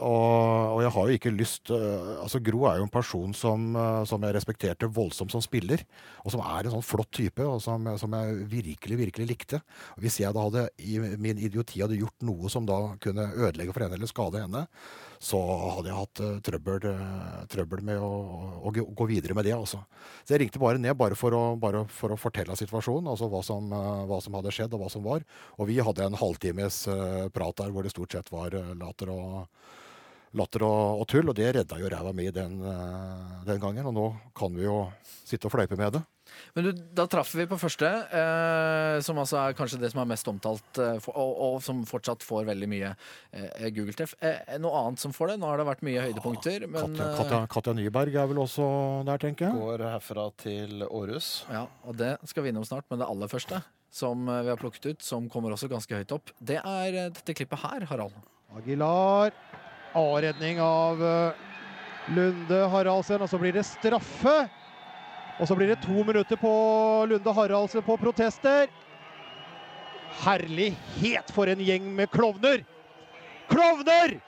Og, og jeg har jo ikke lyst eh, Altså Gro er jo en person som, eh, som jeg respekterte voldsomt som spiller. Og som er en sånn flott type, og som, som jeg virkelig, virkelig likte. Hvis jeg da hadde i min idioti hadde gjort noe som da kunne ødelegge for henne eller skade henne, så hadde jeg hatt uh, trøbbel, uh, trøbbel med å, å gå- videre med det. Altså. Så jeg ringte bare ned bare for å, bare for å fortelle situasjonen, altså hva som, uh, hva som hadde skjedd og hva som var. Og vi hadde en halvtimes prat der hvor det stort sett var latter og latter og, og tull, og det redda jo ræva mi den, eh, den gangen. Og nå kan vi jo sitte og fleipe med det. Men du, da traff vi på første, eh, som altså er kanskje det som er mest omtalt, eh, for, og, og som fortsatt får veldig mye eh, Google-treff. Eh, noe annet som får det? Nå har det vært mye høydepunkter, men Katja, eh, Katja, Katja Nyberg er vel også der, tenker jeg. Går herfra til Århus. Ja, og det skal vi innom snart, men det aller første som eh, vi har plukket ut, som kommer også ganske høyt opp, det er eh, dette klippet her, Harald. Aguilar. A-redning av eh, Lunde Haraldsen, og så blir det straffe. Og så blir det to minutter på Lunde Haraldsen på protester. Herlighet for en gjeng med klovner! Klovner!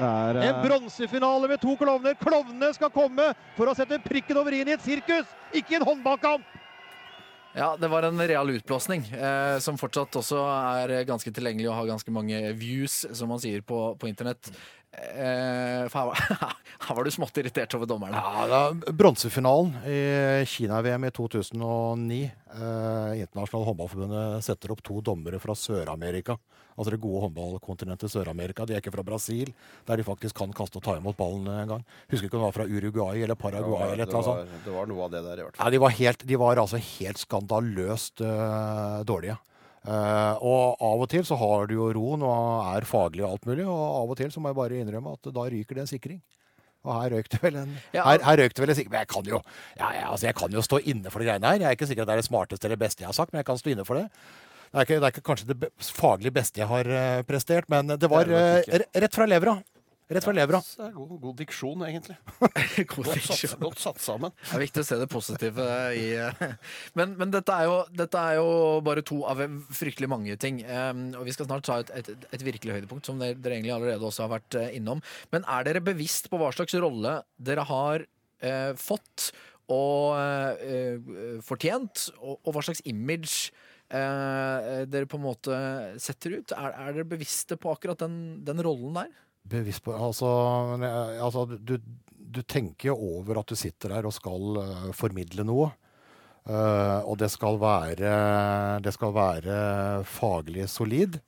En bronsefinale med to klovner. Klovnene skal komme for å sette prikken over i-en i et sirkus, ikke i en håndballkamp! Ja, det var en real utblåsning, eh, som fortsatt også er ganske tilgjengelig og har ganske mange views, som man sier på, på internett. Eh, for her var, her var du smått irritert over dommerne. Ja, Bronsefinalen i Kina-VM i 2009. Eh, Internasjonale håndballforbundet setter opp to dommere fra Sør-Amerika. Altså det gode håndballkontinentet Sør-Amerika. De er ikke fra Brasil, der de faktisk kan kaste og ta imot ballen en gang. Husker ikke om det var fra Uruguay eller Paraguay eller et eller annet sånt. var, det var noe av det der, i hvert fall. Ja, de var, helt, de var altså helt skandaløst uh, dårlige. Eh, og av og til så har du jo roen og er faglig og alt mulig, og av og til så må jeg bare innrømme at da ryker det en sikring. Og her røyk det vel en, Ja. her, her røyk det vel en sikring. Men jeg kan, jo, ja, ja, altså jeg kan jo stå inne for de greiene her. Jeg er ikke sikker at det er det smarteste eller beste jeg har sagt, men jeg kan stå inne for det. Det er ikke, det er ikke kanskje det faglig beste jeg har eh, prestert, men det var Det eh, rett fra levra. Rett fra levra. God, god diksjon, egentlig. God Godt satt, godt sammen. Det er viktig å se det positive i eh, Men, men dette, er jo, dette er jo bare to av fryktelig mange ting. Og vi skal snart ta et, et, et virkelig høydepunkt, som dere, dere egentlig allerede også har vært eh, innom. Men er dere bevisst på hva slags rolle dere har eh, fått og eh, eh, fortjent, og, og hva slags image eh, dere på en måte setter ut? Er, er dere bevisste på akkurat den, den rollen der? Bevisst på Altså, altså du, du tenker jo over at du sitter der og skal eh, formidle noe. Uh, og det skal være, det skal være faglig solid.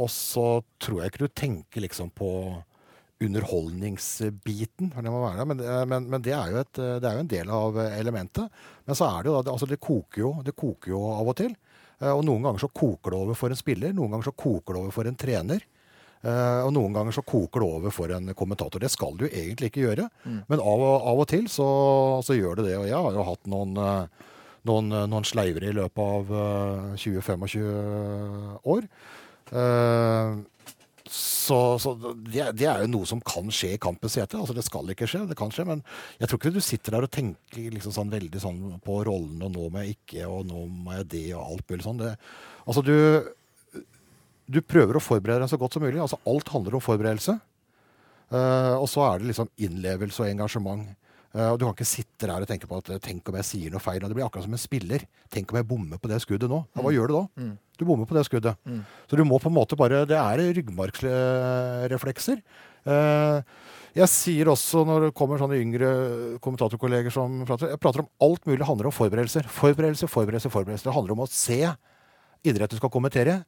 Og så tror jeg ikke du tenker liksom på underholdningsbiten. Det, må være, men, men, men det, er jo et, det er jo en del av elementet. Men så er det jo da, altså det koker jo, det koker jo av og til. Eh, Og noen ganger så koker det over for en spiller, noen ganger så koker det over for en trener. Eh, og noen ganger så koker det over for en kommentator. Det skal du egentlig ikke gjøre, men av og, av og til så, så gjør det det. Og jeg har jo hatt noen, eh, noen, eh, noen sleivere i løpet av eh, 20-25 år. Så, så det, det er jo noe som kan skje i kampens hete. Altså, det skal ikke skje, det kan skje. Men jeg tror ikke du sitter der og tenker liksom sånn veldig sånn på rollen, og nå må jeg ikke, og nå må jeg det, og alt mulig sånn. Det, altså, du, du prøver å forberede deg så godt som mulig. Altså, alt handler om forberedelse. Uh, og så er det liksom innlevelse og engasjement. Uh, og Du kan ikke sitte der og tenke på at eh, tenk om jeg sier noe feil. Og det blir akkurat som en spiller. Tenk om jeg bommer på det skuddet nå. Ja, hva gjør du da? Du bommer på det skuddet. Så du må på en måte bare Det er ryggmargsreflekser. Uh, jeg sier også når det kommer sånne yngre kommentatorkolleger som prater Jeg prater om alt mulig handler om forberedelser. Forberedelse, forberedelse, forberedelse. Det handler om å se idrett du skal kommentere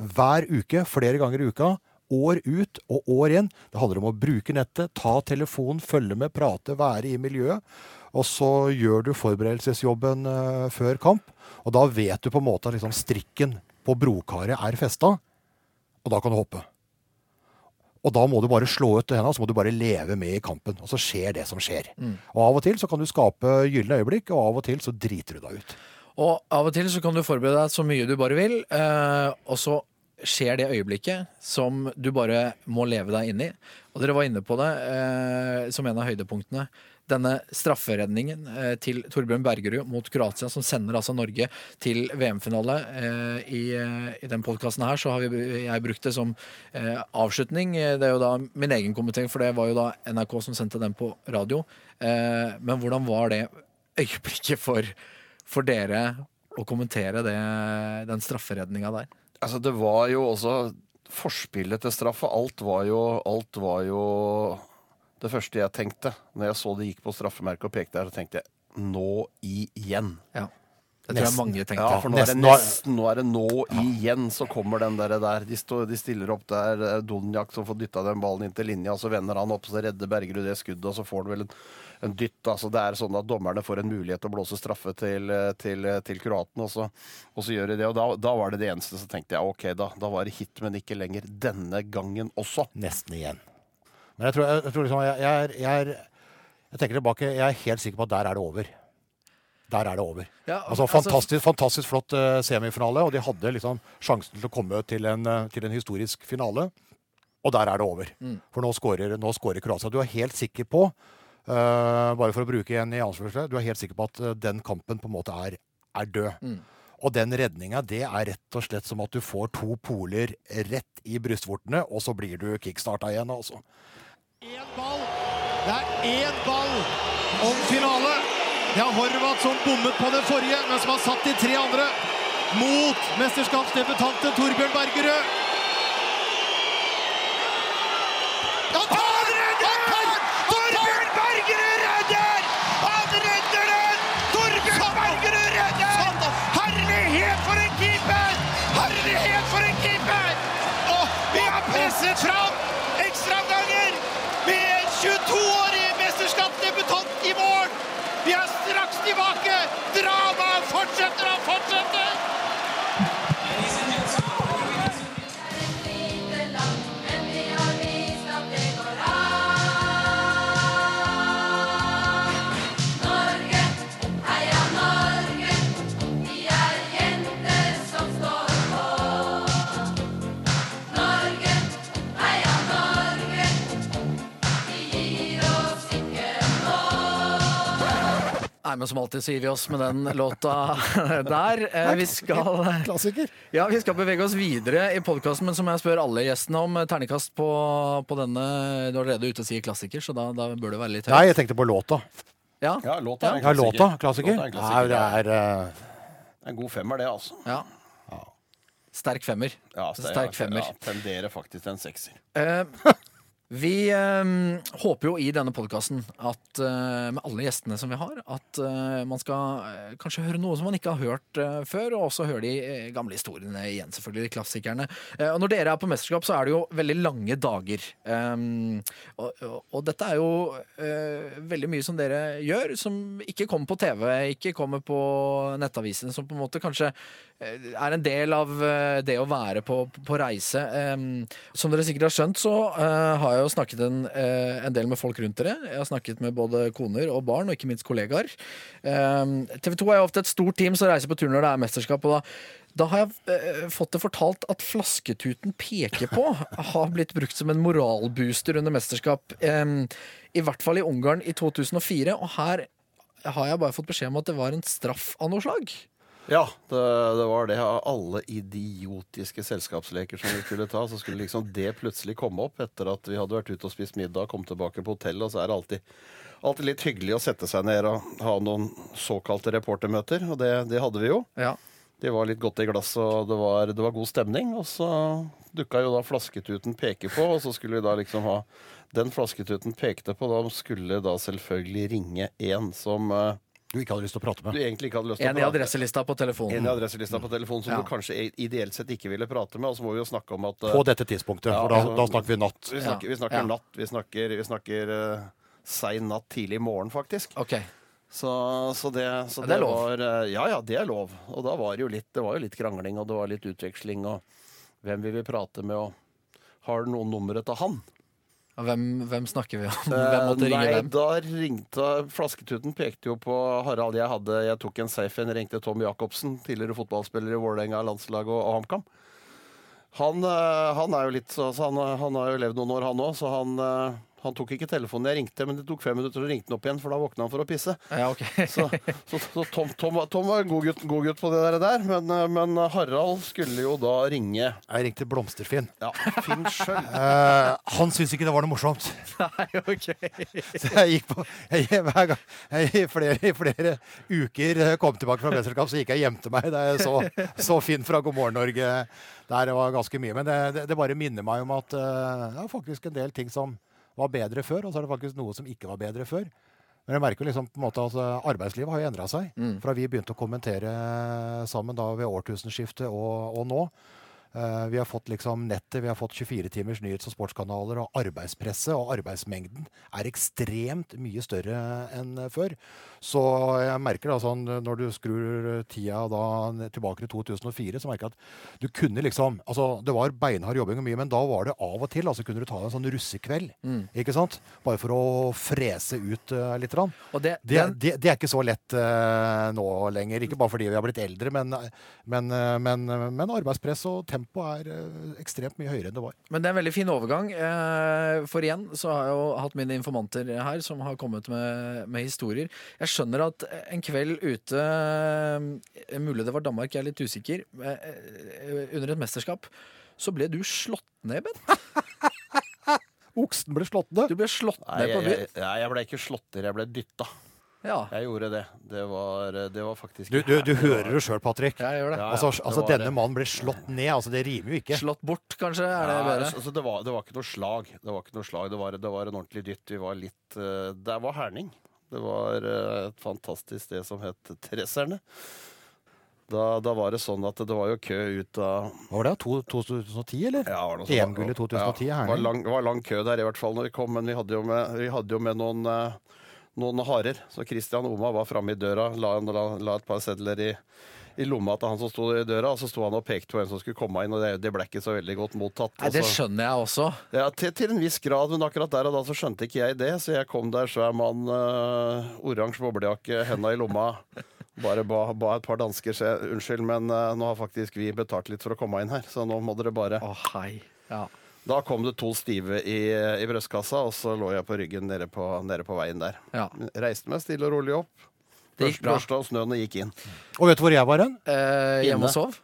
hver uke, flere ganger i uka. År ut og år inn. Det handler om å bruke nettet, ta telefonen, følge med, prate, være i miljøet. Og så gjør du forberedelsesjobben eh, før kamp. Og da vet du på en måte at liksom, strikken på brokaret er festa, og da kan du hoppe. Og da må du bare slå ut hendene, så må du bare leve med i kampen. Og så skjer det som skjer. Og av og til så kan du skape gylne øyeblikk, og av og til så driter du deg ut. Og av og til så kan du forberede deg så mye du bare vil, eh, og så skjer det øyeblikket som du bare må leve deg inn i. Og dere var inne på det eh, som en av høydepunktene. Denne strafferedningen eh, til Torbjørn Bergerud mot Kroatia, som sender altså Norge til VM-finale. Eh, i, eh, I den podkasten her så har vi, jeg brukt det som eh, avslutning. Eh, Det er jo da min egen kommentar, for det var jo da NRK som sendte den på radio. Men hvordan var det øyeblikket for, for dere å kommentere det, den strafferedninga der? Altså, det var jo også forspillet til straffa. Alt var jo, alt var jo det første jeg tenkte. Når jeg så det gikk på straffemerket og pekte der, så tenkte jeg nå igjen. Ja. Det tror jeg mange tenkte. Ja, for nå er det Nesten. Nå er- det nå igjen så kommer den der. der. De, stå, de stiller opp der, eh, Donjak som får dytta den ballen inn til linja, og så vender han opp, så redder Bergerud det skuddet, og så får han vel en, en dytt. Altså, det er sånn at dommerne får en mulighet til å blåse straffe til, eh, til, eh, til kroaten, og så, og så gjør de det. Og da, da var det det eneste, så tenkte jeg ok, da, da var det hit, men ikke lenger denne gangen også. Nesten igjen. Men jeg tror, jeg, jeg, tror liksom, jeg, jeg, er, jeg, er, jeg tenker tilbake, jeg er helt sikker på at der er det over. Der er det over. Ja, Altså, altså- fantastisk, fantastisk flott uh, semifinale, og de hadde liksom sjansen til å komme til en, uh, til en historisk finale. Og der er det over. For nå scorer, nå scorer Kroatia. Du er helt sikker på, uh, bare for å bruke en i anførselstegn, du er helt sikker på at den kampen på en måte er, er død. Og den redninga, det er rett og slett som at du får to poler rett i brystvortene, og så blir du kickstarta igjen, altså. Én ball. Det er én ball om finale. Det er Horvath som bommet på det forrige, men som har satt de tre andre mot mesterskapsdebutanten Torbjørn Bergerød. Ja, puts it down. Nei, men Som alltid så gir vi oss med den låta der. Eh, Vi skal, ja, vi skal bevege oss videre i podkasten, men som jeg spør alle gjestene om, ternekast terningkast på, på denne Du er allerede ute og sier klassiker, så da, da bør det være litt høyt. Nei, jeg tenkte på låta. Ja. Ja, låta er en Ja, låta. klassiker. Klassiker. Låta er en klassiker. Nei, det er uh... Er En god femmer, det, altså. ja. Sterk femmer. Ja, sterk, er- Sterk femmer. Ja, tenderer faktisk til en sekser. Eh, Vi eh, håper jo i denne podkasten at eh, med alle gjestene som vi har, at eh, man skal kanskje høre noe som man ikke har hørt før, og også høre de gamle historiene igjen, selvfølgelig, de klassikerne. Og når dere er på mesterskap, så er det jo veldig lange dager. Um, og, og, dette er jo veldig mye som dere gjør, som ikke kommer på TV, ikke kommer på nettavisene, som på en måte kanskje er en del av det å være på, på reise. Um, som dere sikkert har skjønt, så eh, har jo snakket en, eh, en del med folk rundt dere. Jeg har snakket med både koner og barn, og ikke minst kollegaer. Um, TV 2 er jo ofte et stort team som reiser på tur når det er mesterskap. og da da har jeg eh, fått det fortalt at flasketuten peker på har blitt brukt som en moralbooster under mesterskap. I hvert fall i Ungarn i 2004. Og her har jeg bare fått beskjed om at det var en straff av noe slag. Ja, det, det var det. Av alle idiotiske selskapsleker som vi skulle ta, så skulle liksom det plutselig komme opp etter at vi hadde vært ute og spist middag, kom tilbake på hotellet, og så er det alltid, alltid litt hyggelig å sette seg ned og ha noen såkalte reportermøter, og det, det hadde vi jo. Ja. De var litt godt i glass, og det var, det var god stemning. Og så dukka jo da flasketuten peke på, og så skulle vi da liksom ha Den flasketuten pekte på, da skulle da selvfølgelig ringe en som eh, Du ikke hadde lyst til å prate du med. egentlig ikke hadde lyst til En å i prate adresselista på telefonen. en i adresselista på telefonen som Ja. du kanskje ideelt sett ikke ville prate med. Og så må vi jo snakke om at eh, På dette tidspunktet, Ja, for da, altså- da snakker vi natt. vi snakker, vi snakker Ja. natt. Vi snakker, vi snakker eh, sein natt, tidlig morgen, faktisk. Ok. Så, så det, så Ja, det er det lov. var eh, Ja, ja, det er lov. Og da var det jo litt, det var jo litt krangling, og det var litt utveksling, og hvem vil vi prate med, og har du noen nummeret til han? Hvem, hvem snakker vi om? Hvem måtte ringe Nei, hvem? da ringte Flasketuten pekte jo på Harald. Jeg, hadde, jeg tok en safe en, ringte Tom Jacobsen, tidligere fotballspiller i Vålerenga landslag og, og HamKam. Han, eh, han er jo litt han, han har jo levd noen år, han òg, så han, eh, han tok ikke telefonen jeg ringte, men det tok fem minutter, og ringte han opp igjen, for da våkna han for å pisse. Ja, okay. Så, så, så Tom, Tom, var- Tom var en god gutt, god gutt på det der, der men, eh, men Harald skulle jo da ringe Jeg ringte Blomsterfinn. ja, Finn sjøl. Eh, han syntes ikke det var noe morsomt. Nei, ok. Så jeg gikk på jeg, Hver gang jeg, i, flere, I flere uker eh, kom tilbake fra mesterskap, så gikk jeg og gjemte meg da jeg så, så Finn fra God morgen Norge. Der var ganske mye. Men det, det, det bare minner meg om at uh, det er faktisk en del ting som var bedre før, og så er det faktisk noe som ikke var bedre før. Men jeg merker liksom på en måte at eh, arbeidslivet har jo endra seg. Fra vi begynte å kommentere sammen da ved årtusenskiftet og, og nå. Eh, vi har fått liksom nettet, vi har fått 24 timers nyhets- og sportskanaler, og arbeidspresset og arbeidsmengden er ekstremt mye større enn før. Så jeg merker da sånn, når du skrur tida da tilbake til 2004, så merker jeg at du kunne liksom Altså, det var beinhard jobbing og mye, men da var det av og til altså kunne du ta en sånn russekveld. Ikke sant? Bare for å frese ut uh, litt. Rann. Og det, Det, det, det er ikke så lett uh, nå lenger. Ikke bare fordi vi har blitt eldre, men, men, men, men arbeidspress og tempo er eh, ekstremt mye høyere enn det var. Men det er en veldig fin overgang. eh, For igjen så har jeg jo hatt mine informanter her som har kommet med, med historier. Jeg skjønner at en kveld ute eh, Mulig det var Danmark, jeg er litt usikker. Under et mesterskap så ble du slått ned, Ben. Oksen ble slått ned. Du ble slått Nei, ned på jeg, byen. jeg, jeg, jeg ble ikke slått ned, jeg ble dytta. Ja, Jeg gjorde det. Det var, det var faktisk Du, du, du hører det sjøl, Patrick. jeg gjør det. Ja, ja, Altså, det altså var denne det. mannen ble slått ned. Altså, det rimer jo ikke. Slått bort, kanskje? Er det Ja, bedre? altså, det, var, det var ikke noe slag. Det var ikke noe slag. Det var, det var en ordentlig dytt. Vi var litt uh, Det var herning. Det var uh, et fantastisk sted som het Tresserne. Da, da var det sånn at det var jo kø ut av var det? To, 2010, eller? ja, var det noe sånt. EM-gull i 2010 Ja, Herning. det var lang, det kø der i hvert fall når vi kom, men vi hadde jo med, vi hadde jo med noen, eh, noen harer. Så Christian Oma var framme i døra, la, la, la et par sedler i, i lomma til han som sto i døra, og så sto han og pekte på hvem som skulle komme inn, og det, det ble ikke så veldig godt mottatt. Nei, det skjønner jeg også. ja, til, til en viss grad, men akkurat der og da så skjønte ikke jeg det. Så jeg kom der svær mann, øh, oransje boblejakke, henda i lomma. Bare ba, ba et par dansker se unnskyld, men eh, nå har faktisk vi betalt litt for å komme inn her, så nå må dere bare Å, hei. Ja. Da kom det to stive i, i brystkassa, og så lå jeg på ryggen nede på, nede på veien der. ja. Reiste meg stille og rolig opp. Det gikk bra. Børsta og snøen og gikk inn. Og vet du hvor jeg var hen? Eh, hjemme og sov?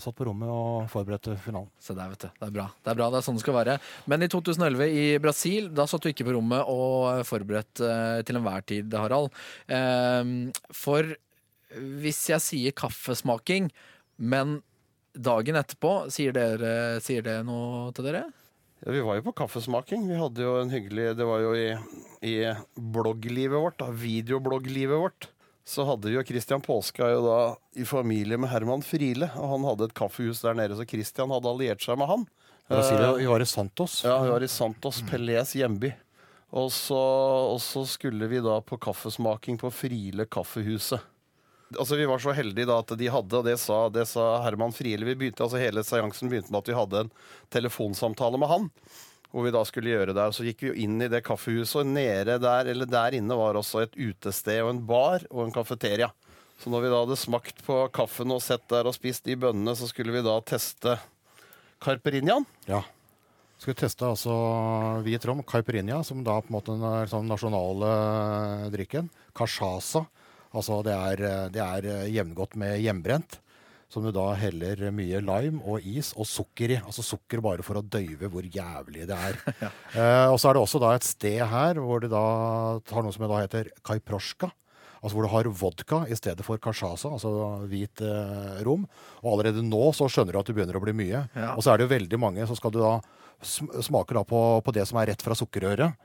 Satt på rommet og forberedte finalen. Se der, vet du. Det er bra. Det er bra, det er sånn det skal være. Men i 2011 i Brasil, da satt du ikke på rommet og forberedt eh, til enhver tid, Harald. Eh, for hvis jeg sier kaffesmaking, men dagen etterpå, sier, dere, sier det noe til dere? Ja, vi var jo på kaffesmaking. Vi hadde jo en hyggelig Det var jo i, i blogglivet vårt, da, videoblogglivet vårt. Så hadde vi jo Christian Påske er jo da i familie med Herman Friele. Og han hadde et kaffehus der nede, så Christian hadde alliert seg med han. Brasilia, vi var i Santos. Ja, vi var i Santos, Pelés hjemby. Og så, og så skulle vi da på kaffesmaking på Friele kaffehuset. Altså Vi var så heldige da at de hadde, og det sa, det sa Herman Friele Vi begynte, altså Hele seansen begynte med at vi hadde en telefonsamtale med han. Hvor vi da skulle gjøre det. Så gikk vi jo inn i det kaffehuset, og nede der, eller der inne var også et utested og en bar og en kafeteria. Så når vi da hadde smakt på kaffen og sett der og spist de bønnene, så skulle vi da teste Carperinjaen. Ja. Skulle teste altså hvit rom, caipirinha, som da på en måte er sånn nasjonale drikken. Cachaça. Altså det er, det er jevngodt med hjemmebrent. Som du da heller mye lime og is og sukker i. Altså sukker bare for å døyve hvor jævlig det er. eh, og så er det også da et sted her hvor du da har noe som da heter kaiprosjka. Altså hvor du har vodka i stedet for cachaça, altså hvit eh, rom. Og allerede nå så skjønner du at det begynner å bli mye. Ja. Og så er det jo veldig mange så skal du da sm smake da på, på det som er rett fra sukkerrøret.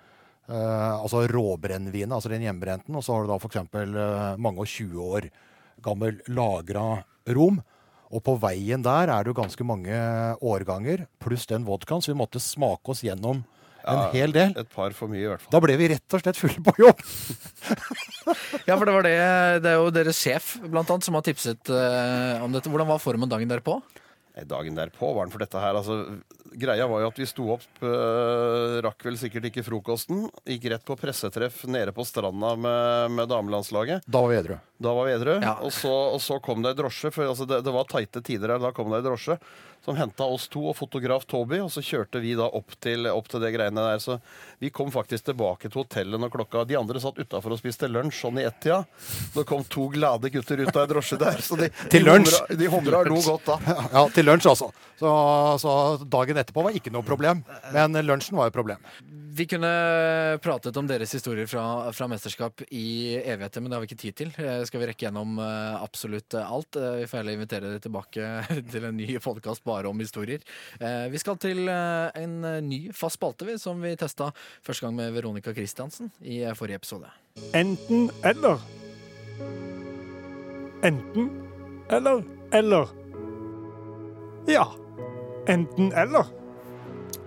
Eh, altså råbrennevinet, altså den hjemmebrenten. Og så har du da f.eks. Uh, mange og 20 år gammel lagra rom. Og på veien der er det jo ganske mange årganger, pluss den vodkaen, så vi måtte smake oss gjennom en Ja, hel del. Et par for mye, i hvert fall. Da ble vi rett og slett fulle på jobb. Ja, for det var det Det er jo deres sjef blant annet som har tipset uh, om dette. Hvordan var formen dagen derpå? Nei, Dagen derpå var den for dette her. Altså, greia var jo at vi sto opp, øh, rakk vel sikkert ikke frokosten. Gikk rett på pressetreff nede på stranda med, med damelandslaget. Da var vi edru. Da var vi edru. Ja. Og, så, og så kom det ei drosje. For altså, det, det var tighte tider her. Da kom det ei drosje som henta oss to og fotograf Toby. Og så kjørte vi da opp til, opp til det greiene der. Så vi kom faktisk tilbake til hotellet når klokka De andre satt utafor og spiste lunsj sånn i ett-tida. Det kom to glade gutter ut av ei drosje der. Så de, Til de lunsj? humra- De humra lo godt da. Ja, til lunsj altså. Så, så dagen etterpå var ikke noe problem. Men lunsjen var et problem. Vi kunne pratet om deres historier fra, fra mesterskap i evigheter, men det har vi ikke tid til. Eh, Skal vi rekke gjennom eh, absolutt alt? Eh, Vi får heller invitere dere tilbake til en ny podkast bare om historier. Eh, Vi skal til en ny fast spalte som vi testa første gang med Veronica Christiansen i forrige episode. Enten eller. Enten eller eller. Ja. Enten eller.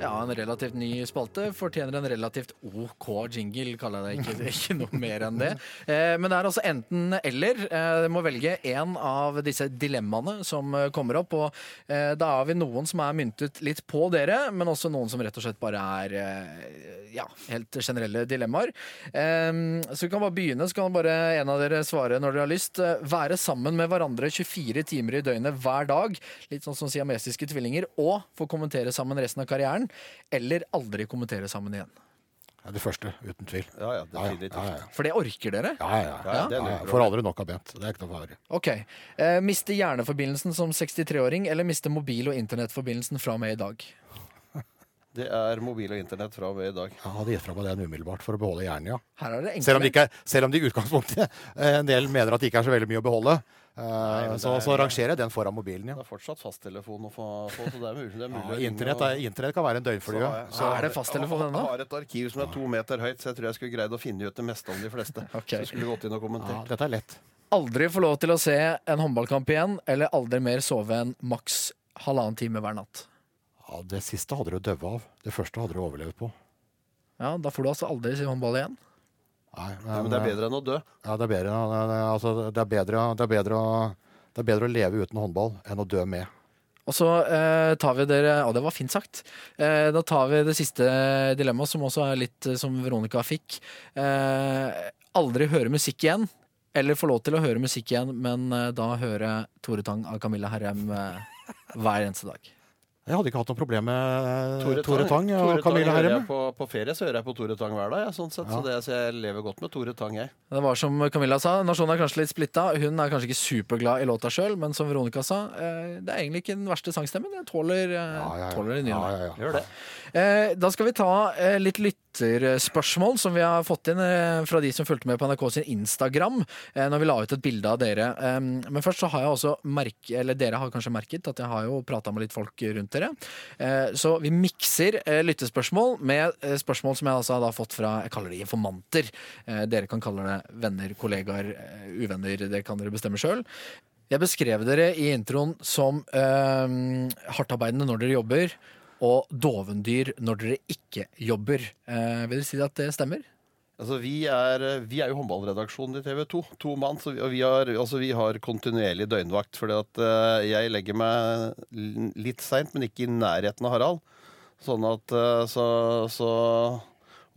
Ja, en relativt ny spalte. Fortjener en relativt OK jingle, kaller jeg det. Ikke, ikke noe mer enn det. Eh, men det er altså enten eller. Eh, Dere må velge én av disse dilemmaene som eh, kommer opp. Og da har vi noen som er myntet litt på dere, men også noen som rett og slett bare er ja, helt generelle dilemmaer. Så vi kan bare begynne, så kan bare en av dere svare når dere har lyst. Være sammen med hverandre 24 timer i døgnet hver dag, litt sånn som siamesiske tvillinger, og få kommentere sammen resten av karrieren, eller aldri kommentere sammen igjen. Ja, det første, uten tvil. Ja, ja, Ja, ja, definitivt. ja, ja. For det orker dere? Ja, ja, ja. Ja, det er ja, ja. Får aldri nok av Bent. Det er ikke noe fare. Ok. Eh, miste hjerneforbindelsen som 63-åring, eller miste mobil- og internettforbindelsen fra og med i dag? Det er mobil og internett fra og med i dag. Jeg hadde gitt fra meg den umiddelbart for å beholde hjernen, ja. Her er det Selv om, det enkle. ikke er, selv om det i utgangspunktet eh, en del mener at det ikke er så veldig mye å beholde, eh, men så, er- så rangerer jeg den foran mobilen, Det er fortsatt fasttelefon å få, få så det er mulig. Det er mulig ja internett, er, internett kan være en døgnflue. Så Så, Er det fasttelefon ennå? Jeg har et arkiv som er to meter høyt, så jeg tror jeg skulle greid å finne ut det meste om de fleste. okay. Så skulle gått inn og ja, kommentert. dette er lett. Aldri få lov til å se en håndballkamp igjen, eller aldri mer sove en maks halvannen time hver natt. Ja, det siste hadde du dødd av. Det første hadde du overlevd på. Ja, Da får du altså aldri se håndball igjen. Nei, Ja, men det er bedre enn å dø. Ja, det er bedre, det er- altså, det er bedre, det er bedre, å- det er bedre å leve uten håndball enn å dø med. Og så eh, tar vi dere Å, det var fint sagt. Eh, da tar vi det siste dilemmaet, som også er litt eh, som Veronica fikk. Eh, aldri høre musikk igjen. Eller få lov til å høre musikk igjen, men eh, da høre Tore Tang av Camilla Herrem eh, hver eneste dag. Jeg hadde ikke hatt noe problem med Tore, Tang og Tore Camilla hører Herrem. På, på ferie så hører jeg på Tore Tang hver dag, ja, sånn sett. Så, det, så jeg lever godt med Tore Tang, jeg. Det var som Camilla sa, nasjonen er kanskje litt splitta. Hun er kanskje ikke superglad i låta sjøl, men som Veronica sa, eh, det er egentlig ikke den verste sangstemmen. Jeg tåler, eh, Ja, ja, ja. tåler det nye. Ja, ja, ja. Gjør det. Eh, da skal vi ta eh, litt lytterspørsmål som vi har fått inn eh, fra de som fulgte med på NRK sin Instagram når vi la ut et bilde av dere. Men først så har jeg også merket, eller dere har kanskje merket at jeg har jo prata med litt folk rundt dere. Så vi mikser lyttespørsmål med spørsmål som jeg altså har fått fra jeg kaller det informanter. Dere kan kalle det venner, kollegaer, uvenner. Det kan dere bestemme sjøl. Jeg beskrev dere i introen som øh, hardtarbeidende når dere jobber, og dovendyr når dere ikke jobber. Eh, vil dere si at det stemmer? Altså, vi, er, vi er jo håndballredaksjonen i TV 2. To mann. Og vi har, altså, vi har kontinuerlig døgnvakt. fordi at eh, jeg legger meg litt seint, men ikke i nærheten av Harald. Sånn at uh, så, så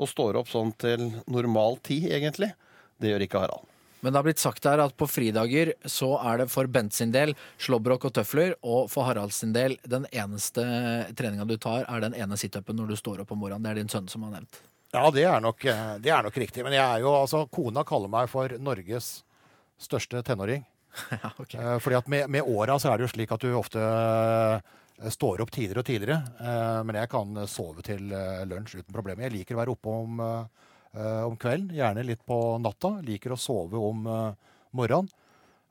Og står opp sånn til normal tid, egentlig. Det gjør ikke Harald. Men det har blitt sagt her at på fridager så er det for Bent sin del slåbrok og tøfler, og for Harald sin del den eneste treninga du tar, er den ene situpen når du står opp om morgenen. Det er din sønn som har nevnt. Ja, det er, nok, eh, det er nok riktig. Men jeg er jo, altså, kona kaller meg for Norges største tenåring. ja, ok. Eh, fordi at med, med åra så er det jo slik at du ofte eh, står opp tidligere og tidligere. Men jeg kan sove til lunsj uten problemer. Jeg liker å være oppe om, om kvelden, gjerne litt på natta. Liker å sove om eh, morgenen.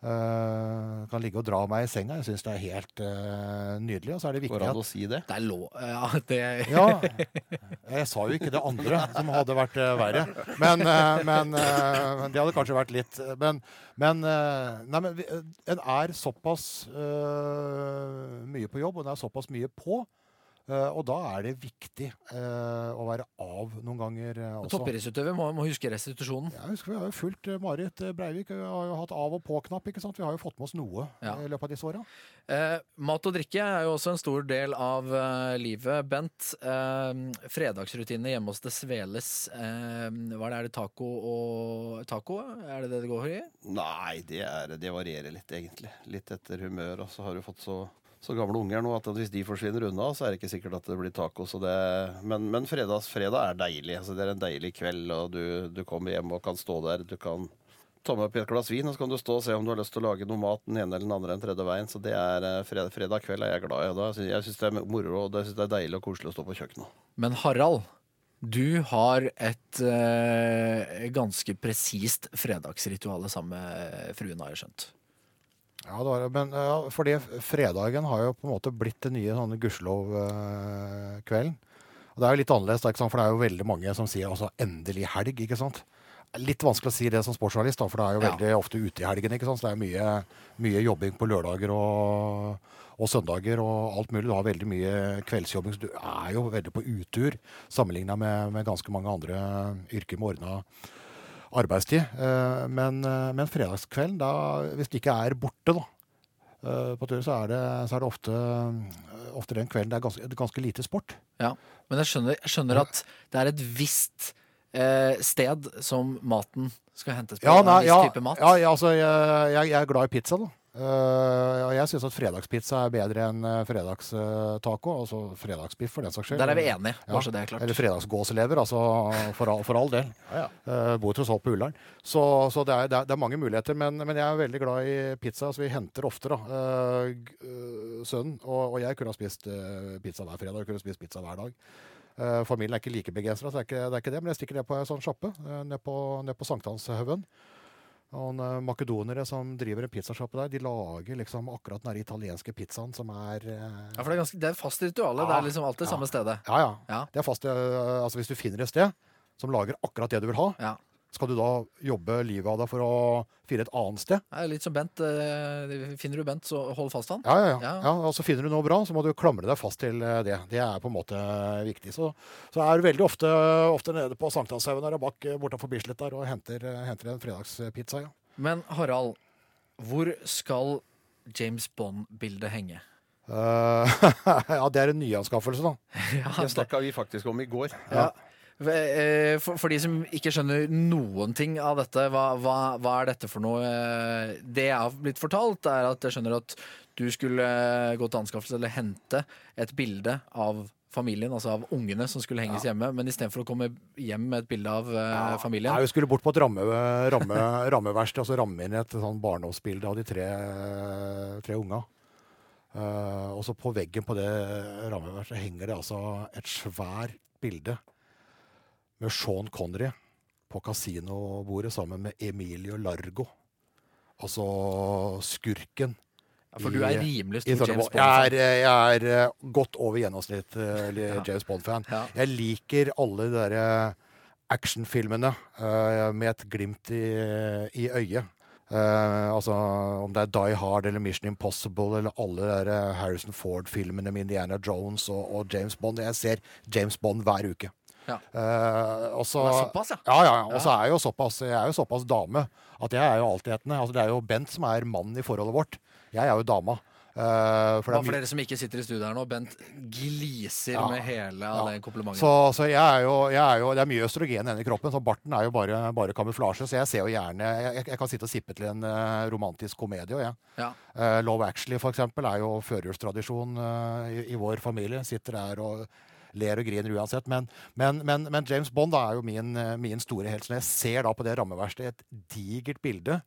Uh, kan ligge og dra meg i senga. Jeg syns det er helt uh, nydelig. Og så er det Går viktig det at an å si det? Det er lov Ja, det ja. Jeg sa jo ikke det andre, som hadde vært uh, verre. Men, eh, men eh, det hadde kanskje vært litt Men, men, eh, nei, men vi, eh, en er såpass eh, mye på jobb, og en er såpass mye på. Eh, og da er det viktig eh, å være av noen ganger eh, også. Toppidrettsutøver må, må huske restitusjonen. Ja, husker Vi har jo fulgt Marit Breivik. Vi har jo hatt av- og på-knapp. ikke sant? Vi har jo fått med oss noe Ja. i løpet av disse åra. Eh, mat og drikke er jo også en stor del av eh, livet. Bent, eh, fredagsrutinene hjemme hos Det Sveles. Eh, hva er det, er det taco og taco? Er det det det går i? Nei, det, er, det varierer litt, egentlig. Litt etter humør. Og så har du fått så, så gamle unger nå at hvis de forsvinner unna, så er det ikke sikkert at det blir tacos. Det, men men fredags, fredag er deilig. Altså, det er en deilig kveld, og du, du kommer hjem og kan stå der. Du kan ta med opp et glass vin, og så kan du stå og se om du har lyst til å lage noe mat den ene eller den andre den tredje veien. Så det er eh, fredag, fredag kveld er jeg glad i. da Jeg syns det er moro, og det, synes det er deilig og koselig å stå på kjøkkenet. Men Harald, du har et øh, ganske presist fredagsrituale sammen med fruen, har jeg skjønt. Ja, det var, men ja, fordi fredagen har jo på en måte blitt den nye sånne gudskjelov-kvelden. Og det er jo litt annerledes, da, for det er jo veldig mange som sier altså, 'endelig helg'. ikke sant? Litt vanskelig å si det som sportsjournalist, da, for det er jo Ja. veldig ofte ute i helgen. ikke sant? Så det er mye, mye jobbing på lørdager og, og søndager og alt mulig. Du har veldig mye kveldsjobbing, så du er jo veldig på utur sammenligna med, med ganske mange andre yrker med ordna arbeidstid. Eh, Men, eh, men fredagskvelden, da, hvis det ikke er borte, da, eh, på tur, så er det, så er det ofte, ofte den kvelden det er ganske, ganske lite sport. Ja, Men jeg skjønner, jeg skjønner at det er et visst eh, sted som maten skal hentes på. Ja, nei, en viss ja, type mat. ja, ja, altså, jeg, jeg, jeg er glad i pizza, da. Eh, og jeg syns at fredagspizza er bedre enn uh, fredagstaco. altså fredagsbiff, for den saks skyld. Der er vi enige, Ja, det er klart. Eller fredagsgåselever, altså for all, for all del. Eh, bor tross alt på Ullern. Så, så det, er, det, er, det er mange muligheter. Men, men jeg er veldig glad i pizza, så vi henter ofte, da. eh, eh, sønnen og, og jeg kunne ha spist eh, pizza hver fredag. Kunne spist pizza hver dag. Eh, familien er ikke like begeistra, så det er ikke, det er ikke det. Men jeg stikker ned på en sånn sjappe uh, ned på, ned på Sankthanshaugen. Og eh, makedonere som driver en pizzasjappe der, de lager liksom akkurat den italienske pizzaen som er eh, Ja, for det er, ganske, det er fast rituale. Det er liksom alltid ja. samme stedet. ja, ja. Ja. Det er fast, eh, altså Hvis du finner et sted som lager akkurat det du vil ha, Ja. Skal du da jobbe livet av deg for å finne et annet sted? Det er litt som Bent. eh, Finner du Bent, så hold fast han. Ja, ja, ja. Ja. ja. Og så finner du noe bra, så må du klamre deg fast til eh, det. Det er på en måte viktig. Så, så er du veldig ofte, ofte nede på Sankthanshaugen der og bak eh, bortenfor Bislett der og henter, henter en fredagspizza. ja. Men Harald, hvor skal James Bond-bildet henge? Uh, ja, det er en nyanskaffelse, da. Ja, Det snakka vi faktisk om i går. Ja. Eh, For, for de som ikke skjønner noen ting av dette, hva, hva, hva er dette for noe? Eh, Det jeg har blitt fortalt, er at jeg skjønner at du skulle eh, gå til anskaffelse eller hente et bilde av familien, altså av ungene som skulle henges hjemme, men istedenfor å komme hjem med et bilde av ja. familien Nei, vi skulle bort på et ramme, ramme, rammeverksted, altså ramme inn et sånn barndomsbilde av de tre, tre unga. Uh, og så på veggen på det rammeverkstedet henger det altså et svært bilde med Sean Connery på kasinobordet sammen med Emilio Largo. Altså skurken. For du er rimelig stor James Bond-fan. Jeg jeg er eh, godt over gjennomsnitt eh, Ja. James Bond-fan. Ja. Jeg liker alle de derre actionfilmene uh, med et glimt i, i øyet. Uh, altså om det er Die Hard eller Mission Impossible eller alle de der eh, Harrison Ford-filmene med Indiana Jones og, og James Bond. Jeg ser James Bond hver uke. Ja. Uh, og så- Det er såpass, ja. ja, ja, ja. Og så er jeg jo såpass, jeg er jo såpass dame at jeg er jo altetende. Altså, det er jo Bent som er mannen i forholdet vårt. Jeg er jo dama. Uh, for det er for dere som ikke sitter i studio her nå, Bent gliser Ja. med hele Ja. det komplimentet. Så, så jeg er jo, jeg er jo, det er mye østrogen i kroppen, så barten er jo bare, bare kamuflasje. Så jeg ser jo gjerne Jeg, jeg kan sitte og sippe til en uh, romantisk komedie, og jeg. Ja. Uh, Love Actually, for eksempel, er jo førjulstradisjon eh, i, i vår familie. Sitter der og ler og griner uansett. Men, men, men, men James Bond er jo min, eh, min store helt. Så når jeg ser da på det rammeverkstedet et digert bilde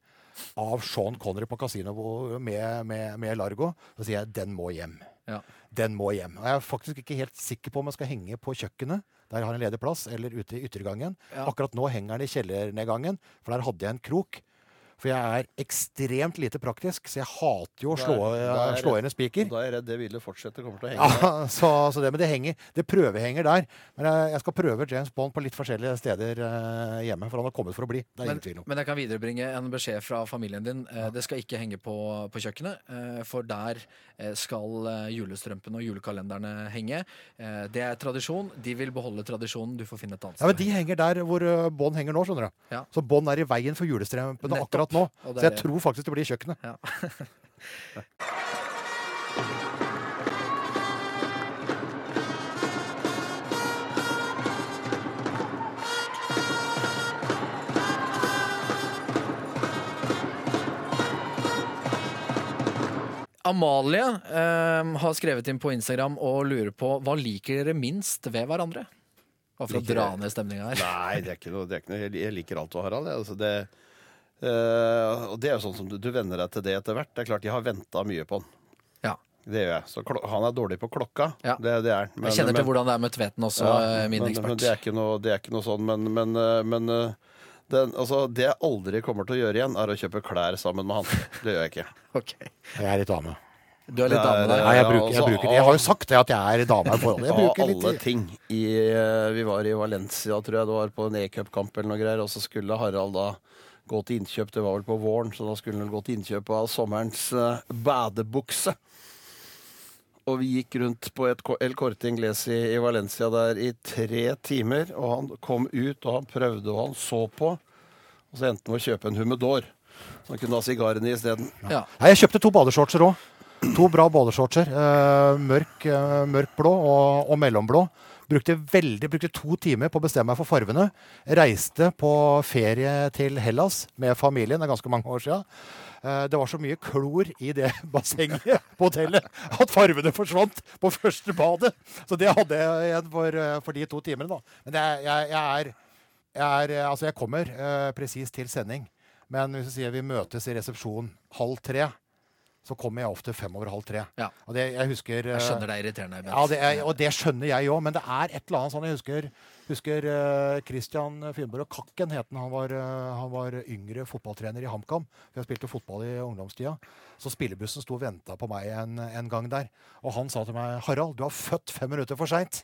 av Sean Connery på kasino med, med, med Largo, så sier jeg den må hjem. Ja. Den må hjem. Og jeg er faktisk ikke helt sikker på om jeg skal henge på kjøkkenet, der jeg har en ledig plass, eller ute i yttergangen. Ja. Akkurat nå henger den i kjellernedgangen, for der hadde jeg en krok. For jeg er ekstremt lite praktisk, så jeg hater jo å slå, inn en spiker. Da er jeg redd det ville fortsette. kommer til å henge. Ja, så, så det, men det henger, det prøvehenger der. Men jeg, jeg skal prøve James Bond på litt forskjellige steder eh, hjemme, for han har kommet for å bli. Det er Men, ingen tvil om. men jeg kan viderebringe en beskjed fra familien din. Eh, Det skal ikke henge på, på kjøkkenet, eh, for der eh, skal eh, julestrømpene og julekalenderne henge. Eh, Det er tradisjon. De vil beholde tradisjonen. Du får finne et annet sted. Ja, men De henger der hvor uh, Bånd henger nå, skjønner du. Ja. Så Bond er i veien for julestrømpene Nettopp. Akkurat nå. Så jeg det. tror faktisk det blir kjøkkenet. Ja. Amalie eh, har skrevet inn på Instagram og lurer på hva liker dere minst ved hverandre? Bare for å dra ned stemninga her. Nei, det er ikke noe, det er ikke noe jeg, liker alt du har, Harald. Altså, det, eh, og det er jo sånn som du, du venner deg til det etter hvert. Det er klart, jeg har venta mye på han. Ja. Det gjør jeg. Så klo han er dårlig på klokka. Ja. Det, det er Men, Jeg kjenner til hvordan det er med Tveten også, Ja, eh, min men, ekspert. Men det er ikke noe, det er ikke noe sånn. Men, men, eh, men den, altså, det jeg aldri kommer til å gjøre igjen, er å kjøpe klær sammen med han. Det gjør jeg ikke. okay. Jeg er litt dame. Du er litt dame der. Nei, jeg, bruker, jeg, altså, bruker, jeg har jo sagt det at jeg er dame i forholdet. Jeg bruker bruker alle litt ting. I, vi var i Valencia, tror jeg det var, på en e-cupkamp eller noe greier. Og så skulle Harald da gå til innkjøp, det var vel på våren, så da skulle han gå til innkjøp av sommerens eh, badebukse. Og vi gikk rundt på et El Corte Inglés i, i Valencia der i tre timer. Og han kom ut, og han prøvde, og han så på. Og så endte han med å kjøpe en humidor. Så han kunne ha sigarene isteden. Ja. Nei, jeg kjøpte to badeshortser òg. To bra badeshortser. Eh, mørk, eh, mørk blå og, og mellomblå. Brukte, veldig, brukte to timer på å bestemme meg for farvene. Reiste på ferie til Hellas med familien. Det er ganske mange år siden. Eh, Det var så mye klor i det bassenget på hotellet at farvene forsvant på første badet. Så det hadde jeg igjen for, eh, for de to timene, da. Men er- jeg, jeg er jeg, er, eh, altså jeg kommer uh, presis til sending, men hvis vi sier vi møtes i resepsjon halv tre, så kommer jeg ofte fem over halv tre. Ja. Og det, jeg husker Jeg eh, skjønner det er irriterende. Ja, det er, og det skjønner jeg òg, men det er et eller annet sånn Jeg husker, husker eh, Christian Finnborg Kakken het han. Han var, eh, han var yngre fotballtrener i HamKam. Jeg spilte fotball i ungdomstida. Så spillebussen sto og venta på meg en, en gang der. Og han sa til meg 'Harald, du har født fem minutter for seint'.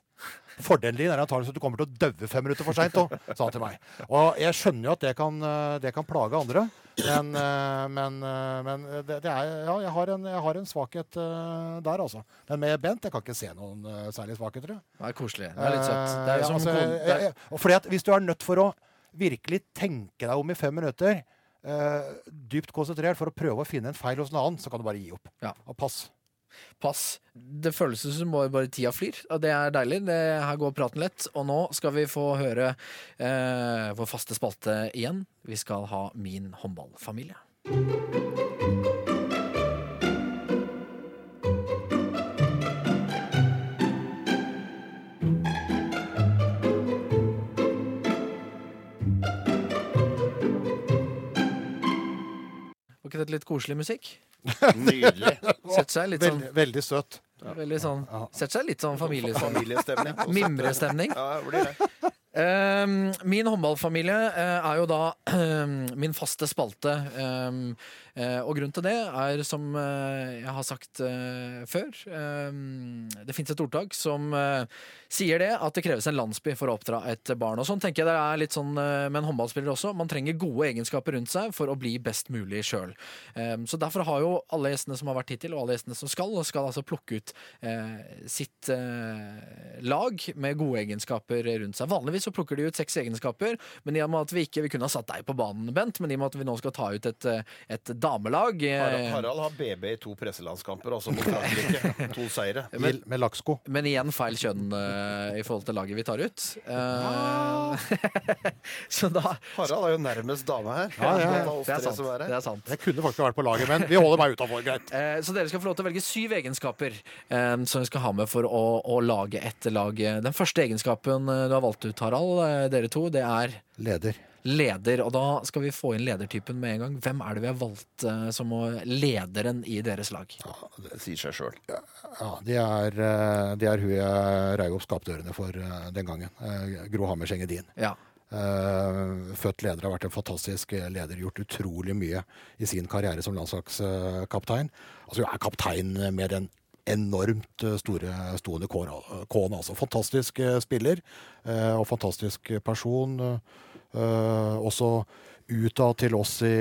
Fordelen din er at du kommer til å daue fem minutter for seint òg, sa han til meg. Og jeg skjønner jo at det kan, eh, det kan plage andre, men, eh, men, eh, men det, det er Ja, jeg har en, jeg har en svakhet eh, der, altså. Men med Bent jeg kan ikke se noen særlig svakhet, svakheter. jeg. Det er koselig. Det er litt søtt. Det er ja, som altså, jeg- jeg- Hvis du er nødt for å virkelig tenke deg om i fem minutter, eh, dypt konsentrert, for å prøve å finne en feil hos en annen, så kan du bare gi opp. Ja. Og pass. Pass. Det føles som bare, tida flyr, og det er deilig. Det, her går praten lett. Og nå skal vi få høre eh, vår faste spalte igjen. Vi skal ha Min håndballfamilie. Var litt koselig musikk? Nydelig. Sett seg litt sånn, Veldig, veldig søt. veldig sånn Setter seg litt sånn familiestemning. Familiestemning. Mimrestemning. Ja, det blir det. Ehm, min håndballfamilie eh, er jo da min faste spalte. ehm, eh, og grunnen til det er, som eh, jeg har sagt eh, før Det fins et ordtak som eh, sier det, at det kreves en landsby for å oppdra et barn. Og sånn tenker jeg det er litt sånn eh, med en håndballspiller også. Man trenger gode egenskaper rundt seg for å bli best mulig sjøl. så derfor har jo alle gjestene som har vært hittil, og alle gjestene som skal, skal altså plukke ut eh, sitt eh, lag med gode egenskaper rundt seg. Vanligvis så plukker de ut seks egenskaper, men i og med at vi ikke Vi kunne ha satt deg på banen, Bent, men i og med at vi nå skal ta ut et, eh, et damelag eh, Harald, Harald har BB i to presselandskamper, altså mot Frankrike. To seire. Men, med lakksko. Men igjen feil kjønn uh, i forhold til laget vi tar ut. Uh, så da Harald er jo nærmest dame her. Ja, ja, ja. Det er sant. er. Det er sant. Jeg kunne faktisk vært på laget, men vi holder meg utafor. Greit. Uh, Så dere skal få lov til å velge syv egenskaper eh, som vi skal ha med for å, å lage et lag. Den første egenskapen du har valgt ut, Harald, dere to, det er Leder. Leder. Og da skal vi få inn ledertypen med en gang. Hvem er det vi har valgt uh, som lederen i deres lag? Ja, Det sier seg sjøl. Ja, det er, eh, det er hun jeg reiv opp skapdørene for eh, den gangen. Gro Hammerseng Edin. Ja. Uh, født leder har vært en fantastisk leder. Gjort utrolig mye i sin karriere som landslagskaptein. Altså, hun er kaptein med den enormt store stående kåne, Altså. Fantastisk spiller uh, og fantastisk person. Eh, også utad til oss i,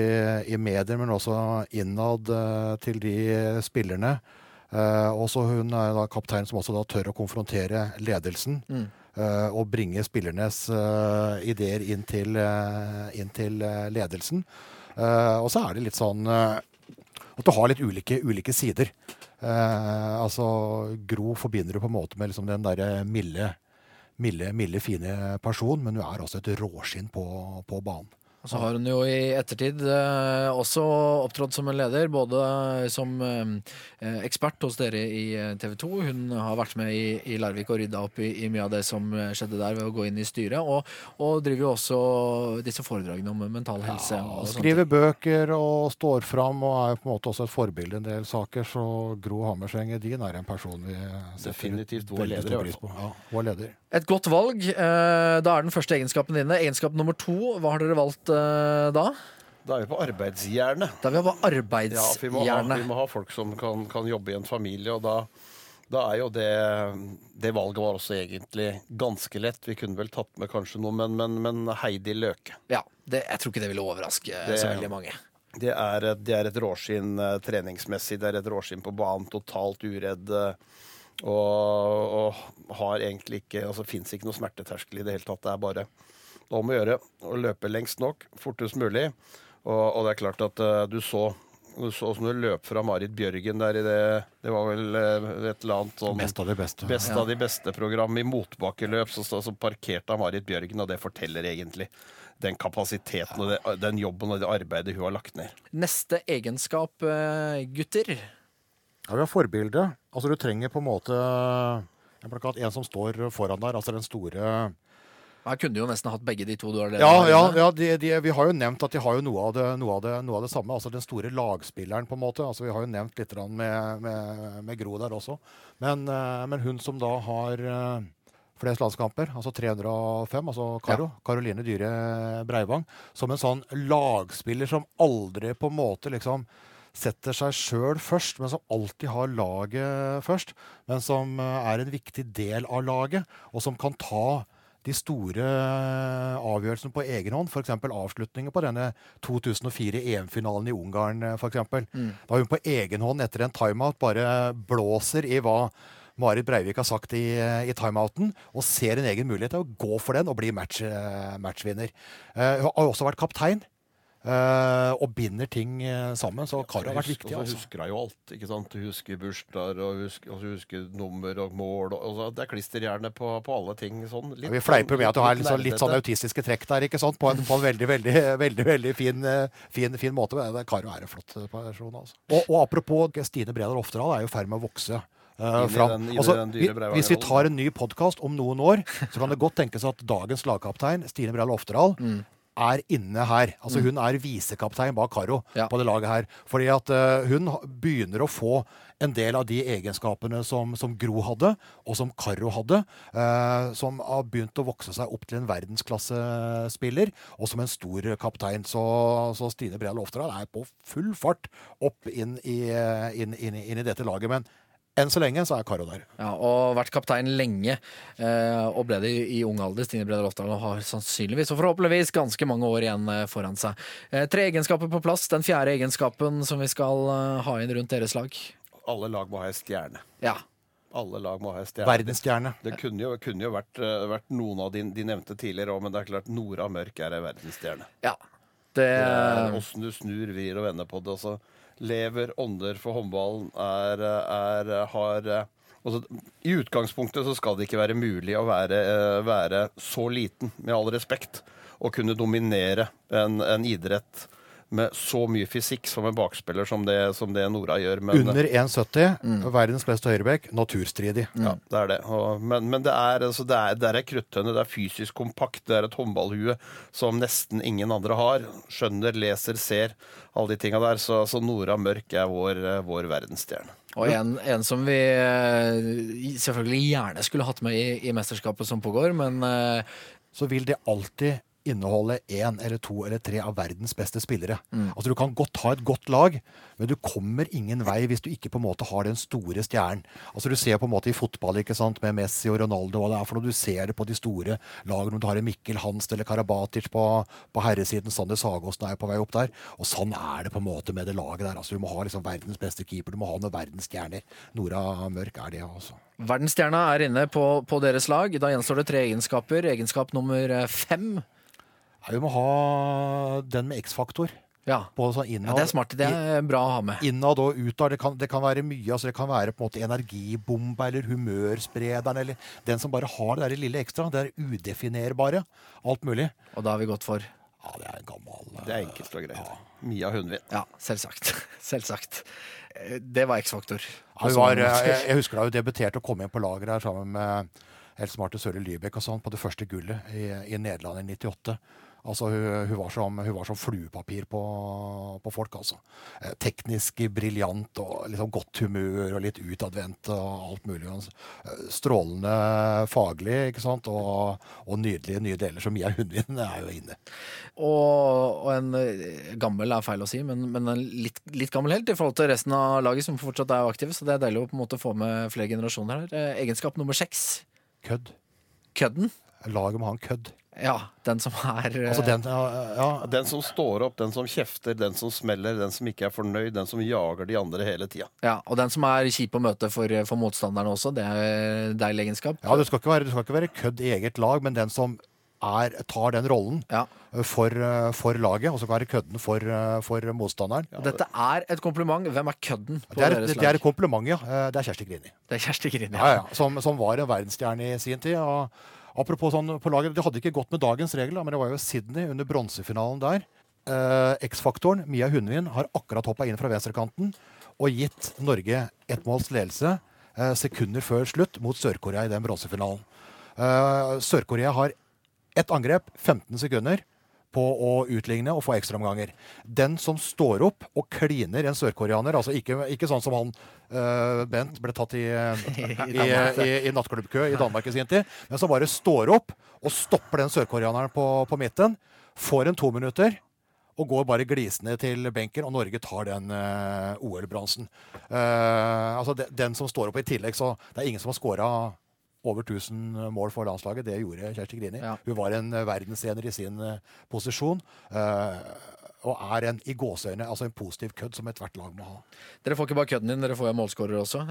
i medier, men også innad eh, til de spillerne. Eh, også hun er da kaptein som også da tør å konfrontere ledelsen. eh, og bringe spillernes eh, ideer inn til, eh, inn til eh, ledelsen. Eh, og så er det litt sånn eh, at du har litt ulike, ulike sider. Eh, altså, Gro forbinder du på en måte med liksom den derre milde, milde, milde, fine person, men hun er også et råskinn på, på banen. Og så har hun jo i ettertid eh, også opptrådt som en leder, både som eh, ekspert hos dere i TV 2. Hun har vært med i, i Larvik og rydda opp i, i mye av det som eh, skjedde der ved å gå inn i styret. Og, og driver jo også disse foredragene om mental helse. og sånt. Skriver bøker og står fram og er jo på en måte også et forbilde i en del saker. Så Gro Hammerseng Edin er en person vi Definitivt vår leder, i pris hvert på. Ja, vår leder. Et godt valg. Eh, da er den første egenskapen dine. Egenskap nummer to, hva har dere valgt eh, da? Da er vi på arbeidsjernet. Da er vi på Ja, vi må, ha, vi må ha folk som kan, kan jobbe i en familie, og da, da er jo det Det valget var også egentlig ganske lett. Vi kunne vel tatt med kanskje noe, men, men, men Heidi Løke. Ja, det, jeg tror ikke det ville overraske Det- så veldig mange. Det er, et- det er et råskinn eh, treningsmessig. Det er et råskinn på banen, totalt uredd. eh, Og, og har egentlig ikke Altså fins ikke noe smerteterskel i det hele tatt. Det er bare om å gjøre å løpe lengst nok, fortest mulig. Og, og det er klart at uh, du så du så som du løp fra Marit Bjørgen der i det Det var vel eh, et eller annet sånn Best av de beste. Best av de beste-program i motbakkeløp. Så, så, så parkerte av Marit Bjørgen, og det forteller egentlig den kapasiteten og det, den jobben og det arbeidet hun har lagt ned. Neste egenskap, eh, gutter. Ja, vi har forbilde. Altså, du trenger på en måte en plakat, en som står foran der. Altså den store Her kunne du jo nesten hatt begge de to du har Ja, ja, ja de, de, vi har jo nevnt at de har jo noe av, det, noe, av det, noe av det samme. Altså den store lagspilleren, på en måte. Altså, vi har jo nevnt litt med, med, med Gro der også. Men, eh, men hun som da har eh, flest landskamper, altså 305, altså Karo, Karoline Dyhre Breivang, som en sånn lagspiller som aldri på en måte liksom setter seg sjøl først, men som alltid har laget først. Men som eh, er en viktig del av laget, og som kan ta de store eh, avgjørelsene på egen hånd. F.eks. avslutningen på denne 2004 EM-finalen i Ungarn. eh, For eksempel. Da hun på egen hånd etter en timeout bare blåser i hva Marit Breivik har sagt i, i timeouten, og ser en egen mulighet til å gå for den og bli match, eh, matchvinner. Eh, Hun har også vært kaptein. Eh, og binder ting uh, sammen. Så Karo har vært viktig. Og så Altså. husker hun jo alt. ikke sant? Hun husker bursdager og husker, og husker nummer og mål. Og, og så det er klisterhjerne på, på alle ting. sånn. Litt, Ja, vi fleiper med at du har litt sånn, litt sånn autistiske trekk der, ikke sant? På en, på en veldig, veldig, veldig, veldig fin, eh, fin, fin måte. Men Karo er en flott person, altså. Og, og apropos Stine Bredal Oftedal er jo i ferd med å vokse. Uh, den- Altså, vi, hvis vi tar en ny podkast om noen år, så kan det godt tenkes at dagens lagkaptein, Stine Bredal Oftedal, er inne her. Altså Hun er visekaptein bak Karo Ja. på det laget her. Fordi at uh, hun begynner å få en del av de egenskapene som, som Gro hadde, og som Karo hadde. eh, som har begynt å vokse seg opp til en verdensklassespiller, og som en stor kaptein. Så, så Stine Bredal Oftedal er på full fart opp inn i, eh, inn, inn, inn i dette laget. Men enn så lenge så er Karo der. Ja, og vært kaptein lenge, eh, og ble det i, ung alder. Stine Breder Lofdal og har sannsynligvis og forhåpentligvis ganske mange år igjen eh, foran seg. Eh, tre egenskaper på plass. Den fjerde egenskapen som vi skal eh, ha inn rundt deres lag. Alle lag må ha ei stjerne. Ja. Alle lag må ha en stjerne. Verdensstjerne. Det kunne jo, kunne jo vært, vært noen av de, de nevnte tidligere òg, men det er klart Nora Mørk er ei verdensstjerne. ja. Det, Det er Åssen du snur, vrir og vender på det. Altså, lever, ånder for håndballen, er, er har eh, altså, I utgangspunktet så skal det ikke være mulig å være, eh, være så liten, med all respekt, og kunne dominere en, en idrett med så mye fysikk som en bakspiller som det, som det Nora gjør. Men, Under 1,70. Verdens beste høyrebekk. Naturstridig. Ja, det er det. Og, men men det, er, altså, det, er, det er kruttønne. Det er fysisk kompakt. Det er et håndballhue som nesten ingen andre har. Skjønner, leser, ser. Alle de tinga der. Så, altså, Nora Mørk er vår, eh, vår verdensstjerne. og en, en som vi eh, selvfølgelig gjerne skulle hatt med i, i mesterskapet som pågår, men eh, så vil det alltid inneholde én eller to eller tre av verdens beste spillere. Altså Du kan godt ha et godt lag, men du kommer ingen vei hvis du ikke på en måte har den store stjernen. Altså Du ser på en måte i fotball ikke sant, med Messi og Ronaldo, hva det er for noe. Du ser det på de store lagene. Om du har en Mikkel Hanst eller Karabatic på, på herresiden. Sander Sagåsen er på vei opp der. Og sånn er det på en måte med det laget der. Altså Du må ha liksom verdens beste keeper. Du må ha noen verdensstjerner. Nora Mørk er det, altså. verdensstjerna er inne på, på deres lag. Da gjenstår det tre egenskaper. Egenskap nummer fem. Ja, vi må ha den med X-faktor. Ja. På sånn ja, det er smart. Det er bra å ha med. innad og utad. Det kan, det kan være mye. altså Det kan være på en måte energibomba eller humørsprederen eller den som bare har det der lille ekstra. Det er udefinerbare. Alt mulig. Og da har vi gått for Ja, det er en gammel Det er enkelt og greit. Mia Hundvin. Ja, selvsagt. Selvsagt. Eh, Det var X-faktor. Ja, var, eh, jeg, jeg husker da hun debuterte og kom inn på lageret her sammen med Else Marte Søre Lybekk og sånn på det første gullet i, i Nederland i 98. Altså, hun, hun, var som, hun var som fluepapir på, på folk, altså. Eh, teknisk briljant og liksom godt humør og litt utadvendt og alt mulig. Altså. Eh, Strålende faglig, ikke sant, og, og nydelige nye deler. Så Mia Hundvin er jo inne. Og, og en eh, gammel er feil å si, men, men en litt, litt gammel helt i forhold til resten av laget, som fortsatt er aktive. Så det er deilig å på en måte få med flere generasjoner her. Egenskap nummer seks. Kødd. Kødden. Laget må ha en kødd. Ja, den som er eh, Altså den, ja, ja, Den som står opp, den som kjefter, den som smeller, den som ikke er fornøyd, den som jager de andre hele tida. ja, Og den som er kjip å møte for, for motstanderne også. Det er deilig egenskap. Ja, det skal ikke være, skal ikke være kødd i eget lag, men den som er, tar den rollen Ja. for, eh, for laget, og så kan være kødden for, eh, for motstanderen. Og Dette er et kompliment. Hvem er kødden på Det er, deres det er et kompliment, ja. Eh, Det er Kjersti Grini. Det er Kjersti Grini. Ja, ja, som, som var en verdensstjerne i sin tid. Og apropos sånn på laget, Det hadde ikke gått med dagens regel, da, men det var jo Sydney under bronsefinalen der. Eh, X-faktoren, Mia Hundvin, har akkurat hoppa inn fra venstrekanten og gitt Norge ett måls ledelse eh, sekunder før slutt mot Sør-Korea i den bronsefinalen. Eh, Sør-Korea har ett angrep, 15 sekunder, på å utligne og få ekstraomganger. Den som står opp og kliner en sørkoreaner, altså ikke, ikke sånn som han uh, Bent ble tatt i, i, i, i nattklubbkø i Danmark i sin tid, men som bare står opp og stopper den sørkoreaneren på, på midten, får en to minutter og går bare glisende til benken, og Norge tar den uh, OL-bronsen. Uh, altså de, den som står opp i tillegg, så det er ingen som har scora over 1000 mål for landslaget. Det gjorde Kjersti Grini. Ja. Hun var en eh, verdensener i sin eh, posisjon. eh, og er en i gåseøyne, altså en positiv kødd som ethvert lag må ha. Dere får ikke bare kødden din, dere får jo målskårer også.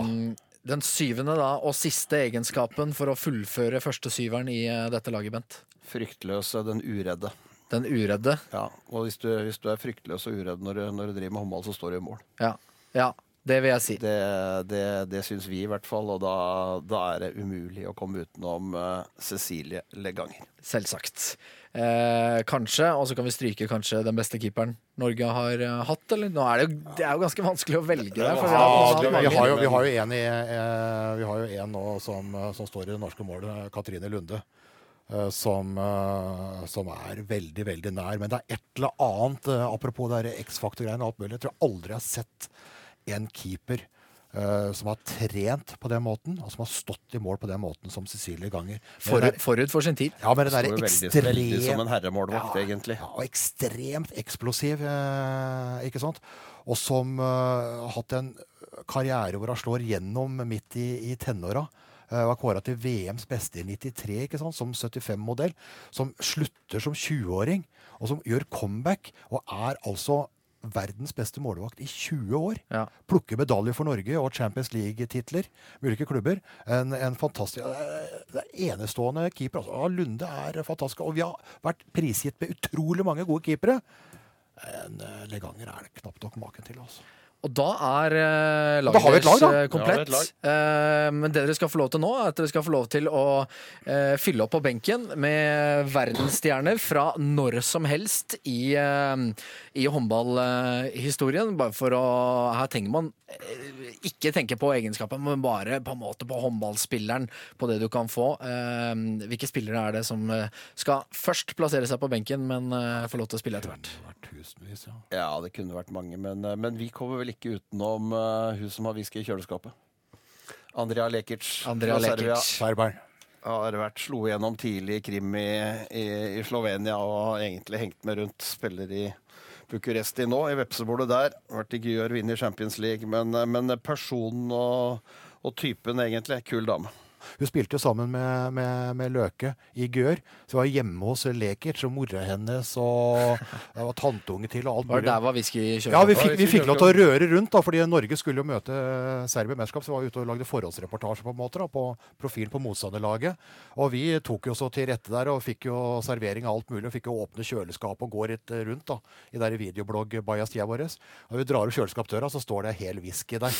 Um, Den syvende da, og siste egenskapen for å fullføre første syveren i eh, dette laget, Bent. Fryktløse, den uredde. Den uredde. Ja, og hvis du, hvis du er fryktløs og uredd når du, når du driver med håndball, så står du i mål. Ja, ja det vil jeg si. Det, det, det syns vi i hvert fall, og da, da er det umulig å komme utenom uh, Cecilie Leganger. Selvsagt. Eh, kanskje, og så kan vi stryke kanskje den beste keeperen Norge har uh, hatt, eller? Nå er det, jo, det er jo ganske vanskelig å velge der. For vi har, Ja, vi vi, har, jo, vi har jo en i, eh, vi har jo en nå som, som står i det norske målet, Katrine Lunde. eh, som, eh, som er veldig, veldig nær. Men det er et eller annet, eh, apropos X-faktor-greiene og alt mulig, jeg tror aldri jeg har sett en keeper uh, som har trent på den måten, og som har stått i mål på den måten som Cecilie Ganger. Forut, der- forut for sin tid. ja, men det Står der jo veldig, veldig som en herremålvakt, herremålvakt, egentlig. ja, og ekstremt eksplosiv, uh, ikke sant? Og som eh, har hatt en karriere hvor han slår gjennom midt i, i tenåra. Eh, var kåra til VMs beste i 93, ikke sant? som 75-modell. Som slutter som 20-åring, og som gjør comeback, og er altså verdens beste målvakt i 20 år. Ja. Plukker medaljer for Norge og Champions League-titler. med Ulike klubber. En, en fantastisk det er Enestående keeper. Altså. Ja, Lunde er fantastisk. Og vi har vært prisgitt med utrolig mange gode keepere. En eh, Leganger er det knapt nok maken til. altså. Og da er uh, Da har vi et lag, laget da. deres lag, Ja, komplett. har lag. Uh, men det dere skal få lov til nå, er at dere skal få lov til å uh, fylle opp på benken med verdensstjerner fra når som helst i, uh, i håndballhistorien. bare for å Her trenger man eh, ikke tenke på egenskapen, men bare på en måte på håndballspilleren, på det du kan få. Eh, hvilke spillere er det som eh, skal først plassere seg på benken, men eh, få lov til å spille etter hvert? Det har vært tusenvis, ja. Ja, det kunne vært mange, men, eh, men vi kommer vel ikke utenom uh, hun som har whisky i kjøleskapet. Andrea Lekic Andrea. Lekic. Har vært slo igjennom tidlig i Krim i, i, i Slovenia og har egentlig hengt med rundt. Spiller i Bucuresti nå, i vepsebordet der. Vært i Gyør, vinner Champions League. Men, eh, men personen og, og typen, egentlig. Kul dame. Hun spilte jo sammen med, med, med Løke i Gør. Så hun var hjemme hos Lekic og mora hennes og det var tanteunge til og alt mulig. der var whisky Ja, vi fikk, vi fikk lov til å røre rundt, da, fordi Norge skulle jo møte Serbia mesterskap. Så var vi ute og lagde forhåndsreportasje på en måte da, på profil på motstanderlaget. Og vi tok jo så til rette der og fikk jo servering av alt mulig. Og fikk jo åpne kjøleskap og gå litt rundt da, i der videoblogg bajastia vår. Når vi drar opp kjøleskapsdøra, så står det hel whisky der.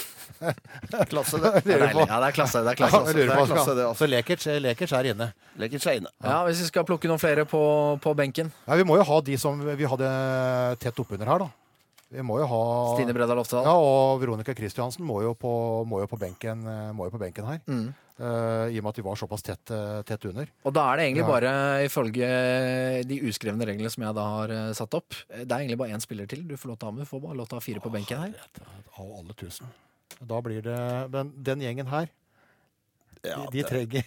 Klasse, det. Det er deilig. Ja, det er klasse. Det er klasse. Ja, jeg Altså, Det skal- altså. Så Lekic, Lekic er inne. Lekic er inne. Ja, Hvis vi skal plukke noen flere på, på benken. Ja, vi må jo ha de som vi hadde tett oppunder her, da. Vi må jo ha Stine Bredal Oftedal. Ja, og Veronica Christiansen må jo på, må jo på, benken, eh, må jo på benken her. Mm. Uh, I og med at vi var såpass tett, eh, tett under. Og da er det egentlig Ja. bare, ifølge de uskrevne reglene som jeg da har eh, satt opp, det er egentlig bare én spiller til du får lov til å ha med. Du får bare lov til å ha fire på benken her. Av alle tusen. Da blir det Men den gjengen her, Ja, de, de det- trenger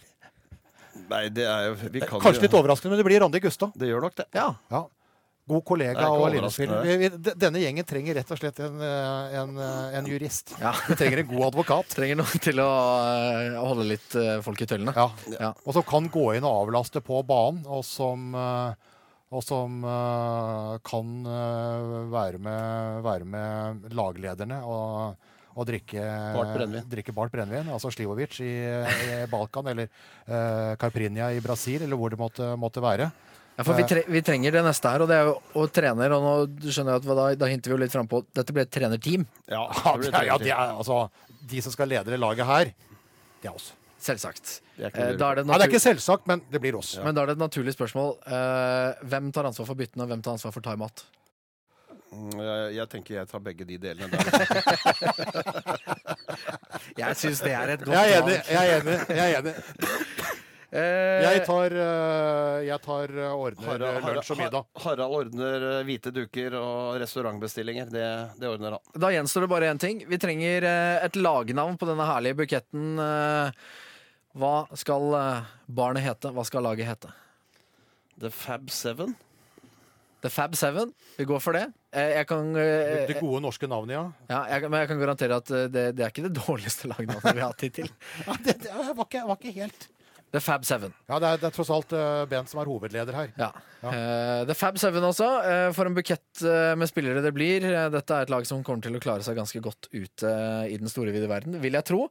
Nei, det er jo vi kan Kanskje jo- litt overraskende, men det blir Randi Gustad. Det gjør nok det. Ja. Ja. God kollega og d- Denne gjengen trenger rett og slett en, eh, en, eh, en jurist. Ja. Vi trenger en god advokat. Trenger noen til å eh, holde litt folk i tøllene. Ja. Ja. Og som kan gå inn og avlaste på banen, og som, og som kan være, med, være med laglederne og, og drikke Bart brennevin. drikke Bart brennevin. Altså Slivovic i, i Balkan, eller uh, Carprinia i Brasil, eller hvor det måtte, måtte være. Ja, for vi, tre vi trenger det neste her, og det er jo og trener. Og nå skjønner jeg at da, da hinter vi jo litt frampå dette blir et trenerteam. Ja, Ja, det er, ja, det er, altså, de som skal lede det laget her, det er oss. Selvsagt. Det er ikke Eh, det er det, Nei, det er ikke selvsagt, men det blir oss. men da er det et naturlig spørsmål. Eh, hvem tar ansvar for byttene, og hvem tar ansvar for timeout? Mm, Jeg, tenker jeg tar begge de delene der. Jeg syns det er et godt Jeg er enig. Jeg er enig. Jeg, er enig. Eh, jeg tar, øh, jeg tar ordner Harald, lunsj og middag. Harald ordner eh, hvite duker og restaurantbestillinger. Det, det ordner han. Da gjenstår det bare én ting. Vi trenger eh, et lagnavn på denne herlige buketten. Eh, Hva skal eh, barnet hete? Hva skal laget hete? The Fab Seven. The Fab Seven. Vi går for det. Eh, Jeg kan, eh, Det gode norske navnet, ja. ja, jeg, men jeg kan garantere at eh, det, det er ikke det dårligste lagnavnet vi har hatt hittil. ja det, det var, ikke, var ikke helt The Fab Seven. Ja, det er, det er tross alt Ben som er hovedleder her. Ja. Eh, The Fab Seven også. Uh, for en bukett med spillere det blir. Dette er et lag som kommer til å klare seg ganske godt ute i den store, vide verden, vil jeg tro.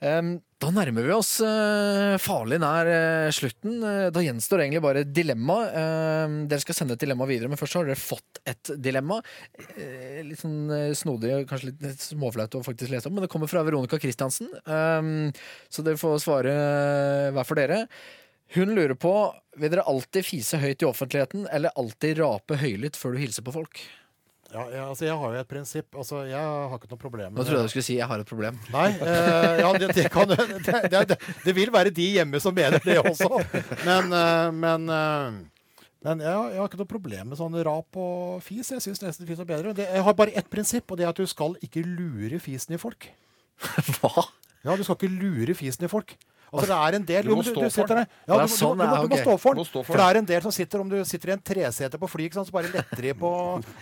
Em, da nærmer vi oss eh, farlig nær eh, slutten. Eh, da gjenstår egentlig bare et dilemma. Dere skal sende et dilemma videre, men først har dere fått et dilemma. Litt sånn snodig og kanskje litt, småflaut å faktisk lese om, men det kommer fra Veronica Christiansen. Så dere får svare hver for dere. Hun lurer på vil dere alltid fise høyt i offentligheten eller alltid rape høylytt før du hilser på folk. Ja, jeg, altså jeg har jo et prinsipp. Altså, jeg har ikke noe problem Nå trodde jeg du skulle si 'jeg har et problem'. Nei, eh, ja, det, det, kan, det, det, vil være de hjemme som mener det også. Men, eh, men, eh, men jeg, jeg har ikke noe problem med sånn rap og fis. Jeg syns nesten fis er bedre. Jeg har bare ett prinsipp, og det er at du skal ikke lure fisen i folk. Hva? Ja, du skal ikke lure fisen i folk. Altså, det er en del Du må stå for den. Ja, du, du, du, må, du må stå for den. for det er en del som sitter om du sitter i en tresete på fly, så bare letter de på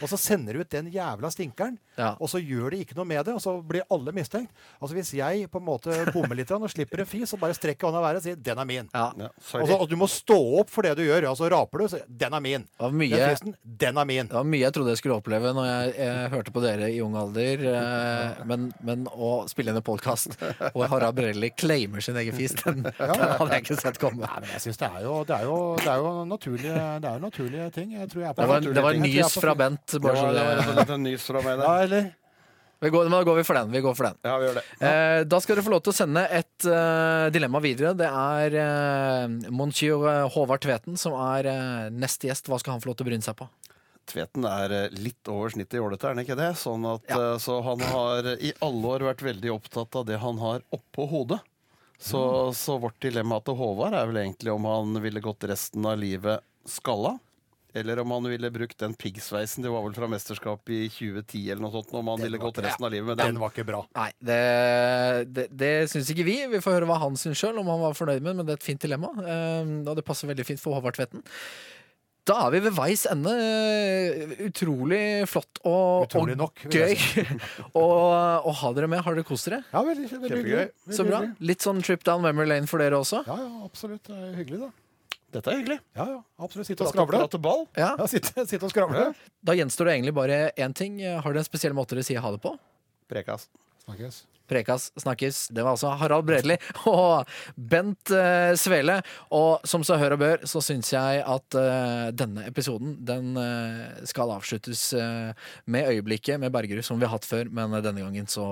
Og så sender du ut den jævla stinkeren, Ja. og så gjør de ikke noe med det, og så blir alle mistenkt. Altså Hvis jeg på en måte bommer litt og slipper en fis, så bare strekker hånda i været og sier 'den er min'. Ja. Ja, Og, så, du må stå opp for det du gjør. Altså Raper du, så 'den er min'. Den fisen, den er min. Det var mye jeg trodde jeg skulle oppleve når jeg, jeg hørte på dere i ung alder. Eh, men, men å spille inn en podkast og Harald Brelli claimer sin egen fis, den, den hadde jeg ikke sett komme. Nei, men jeg synes det er jo, det er jo, det er jo naturlige, det er jo naturlige ting. Jeg tror jeg er på Det var, det var nys fra Bent. Bare så det var rett og slett en nys fra meg Ja, eller? vi går, men da går vi for den. Vi går for den. Ja, vi gjør det. Eh, da skal dere få lov til å sende et uh, dilemma videre. Det er uh, monsieur eh, Håvard Tveten som er uh, neste gjest. Hva skal han få lov til å bryne seg på? Tveten er litt over snittet jålete, er han ikke det? Sånn at, ja. Så han har i alle år vært veldig opptatt av det han har oppå hodet. Så, så vårt dilemma til Håvard er vel egentlig om han ville gått resten av livet skalla. Eller om han ville brukt den piggsveisen, det var vel fra mesterskapet i 2010 eller noe sånt, om han ville gått resten av livet med Den den. var ikke bra. Nei, det, det, det syns ikke vi. Vi får høre hva han syns sjøl, om han var fornøyd med det. Men det er et fint dilemma, eh, og det passer veldig fint for Håvard Tvedten. Da er vi ved veis ende. Utrolig flott og, Utrolig og nok, gøy å ha dere med. Har dere kost dere? Ja, veldig, veldig hyggelig. Veldig Så bra. Litt sånn trip down memory lane for dere også? Ja, ja, absolutt. Det er hyggelig, da. Dette er hyggelig. Ja, ja, absolutt. Sitte og skravle. Ja. Ja, sitte, sitte og skravle. Da gjenstår det egentlig bare én ting. Har dere en spesiell måte dere sier ha det på? Prekas. Snakkes. Prekas snakkes. Det var altså Harald Bredli og Bent uh, Svele. Og som så hør og bør, så syns jeg at uh, denne episoden den uh, skal avsluttes med øyeblikket med Bergerud, som vi har hatt før. Men denne gangen så,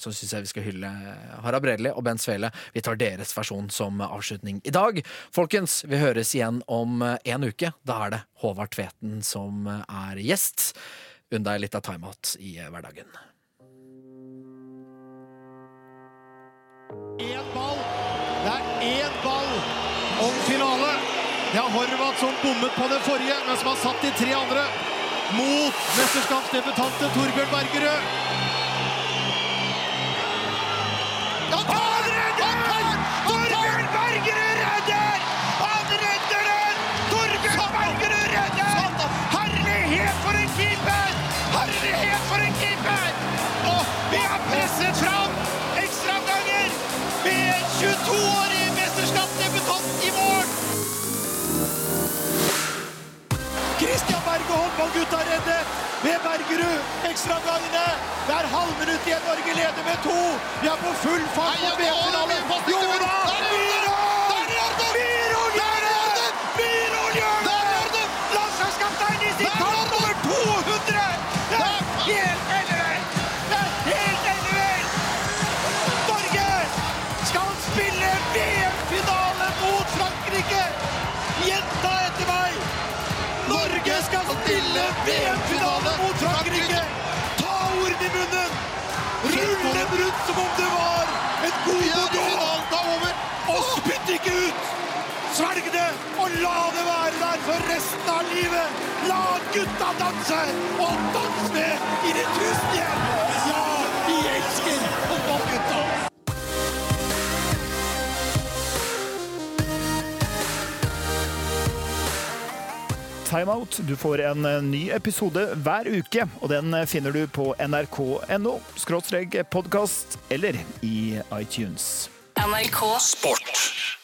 så syns jeg vi skal hylle Harald Bredli og Bent Svele. Vi tar deres versjon som avslutning i dag. Folkens, vi høres igjen om en uke. Da er det Håvard Tveten som er gjest. Unn deg litt av timeout i hverdagen. Én ball. Det er én ball om finale. Det er Horvath som bommet på det forrige, men som har satt de tre andre mot mesterskapsdebutante Torbjørn Bergerød. Ja, Berge håndballgutta redde ved Bergerud. Ekstraomgangene. Det er halvminutt igjen. Norge leder med to. Vi er på full fart på VM-finalen. Jo da! Rundt som om det var en god mål! Og spytt ikke ut! Svelg det, og la det være der for resten av livet! La gutta danse, og dans med i det tusen hjem! Timeout. Du får en eh, ny episode hver uke, og den eh, finner du på nrk.no podkast eller i iTunes. NRK Sport.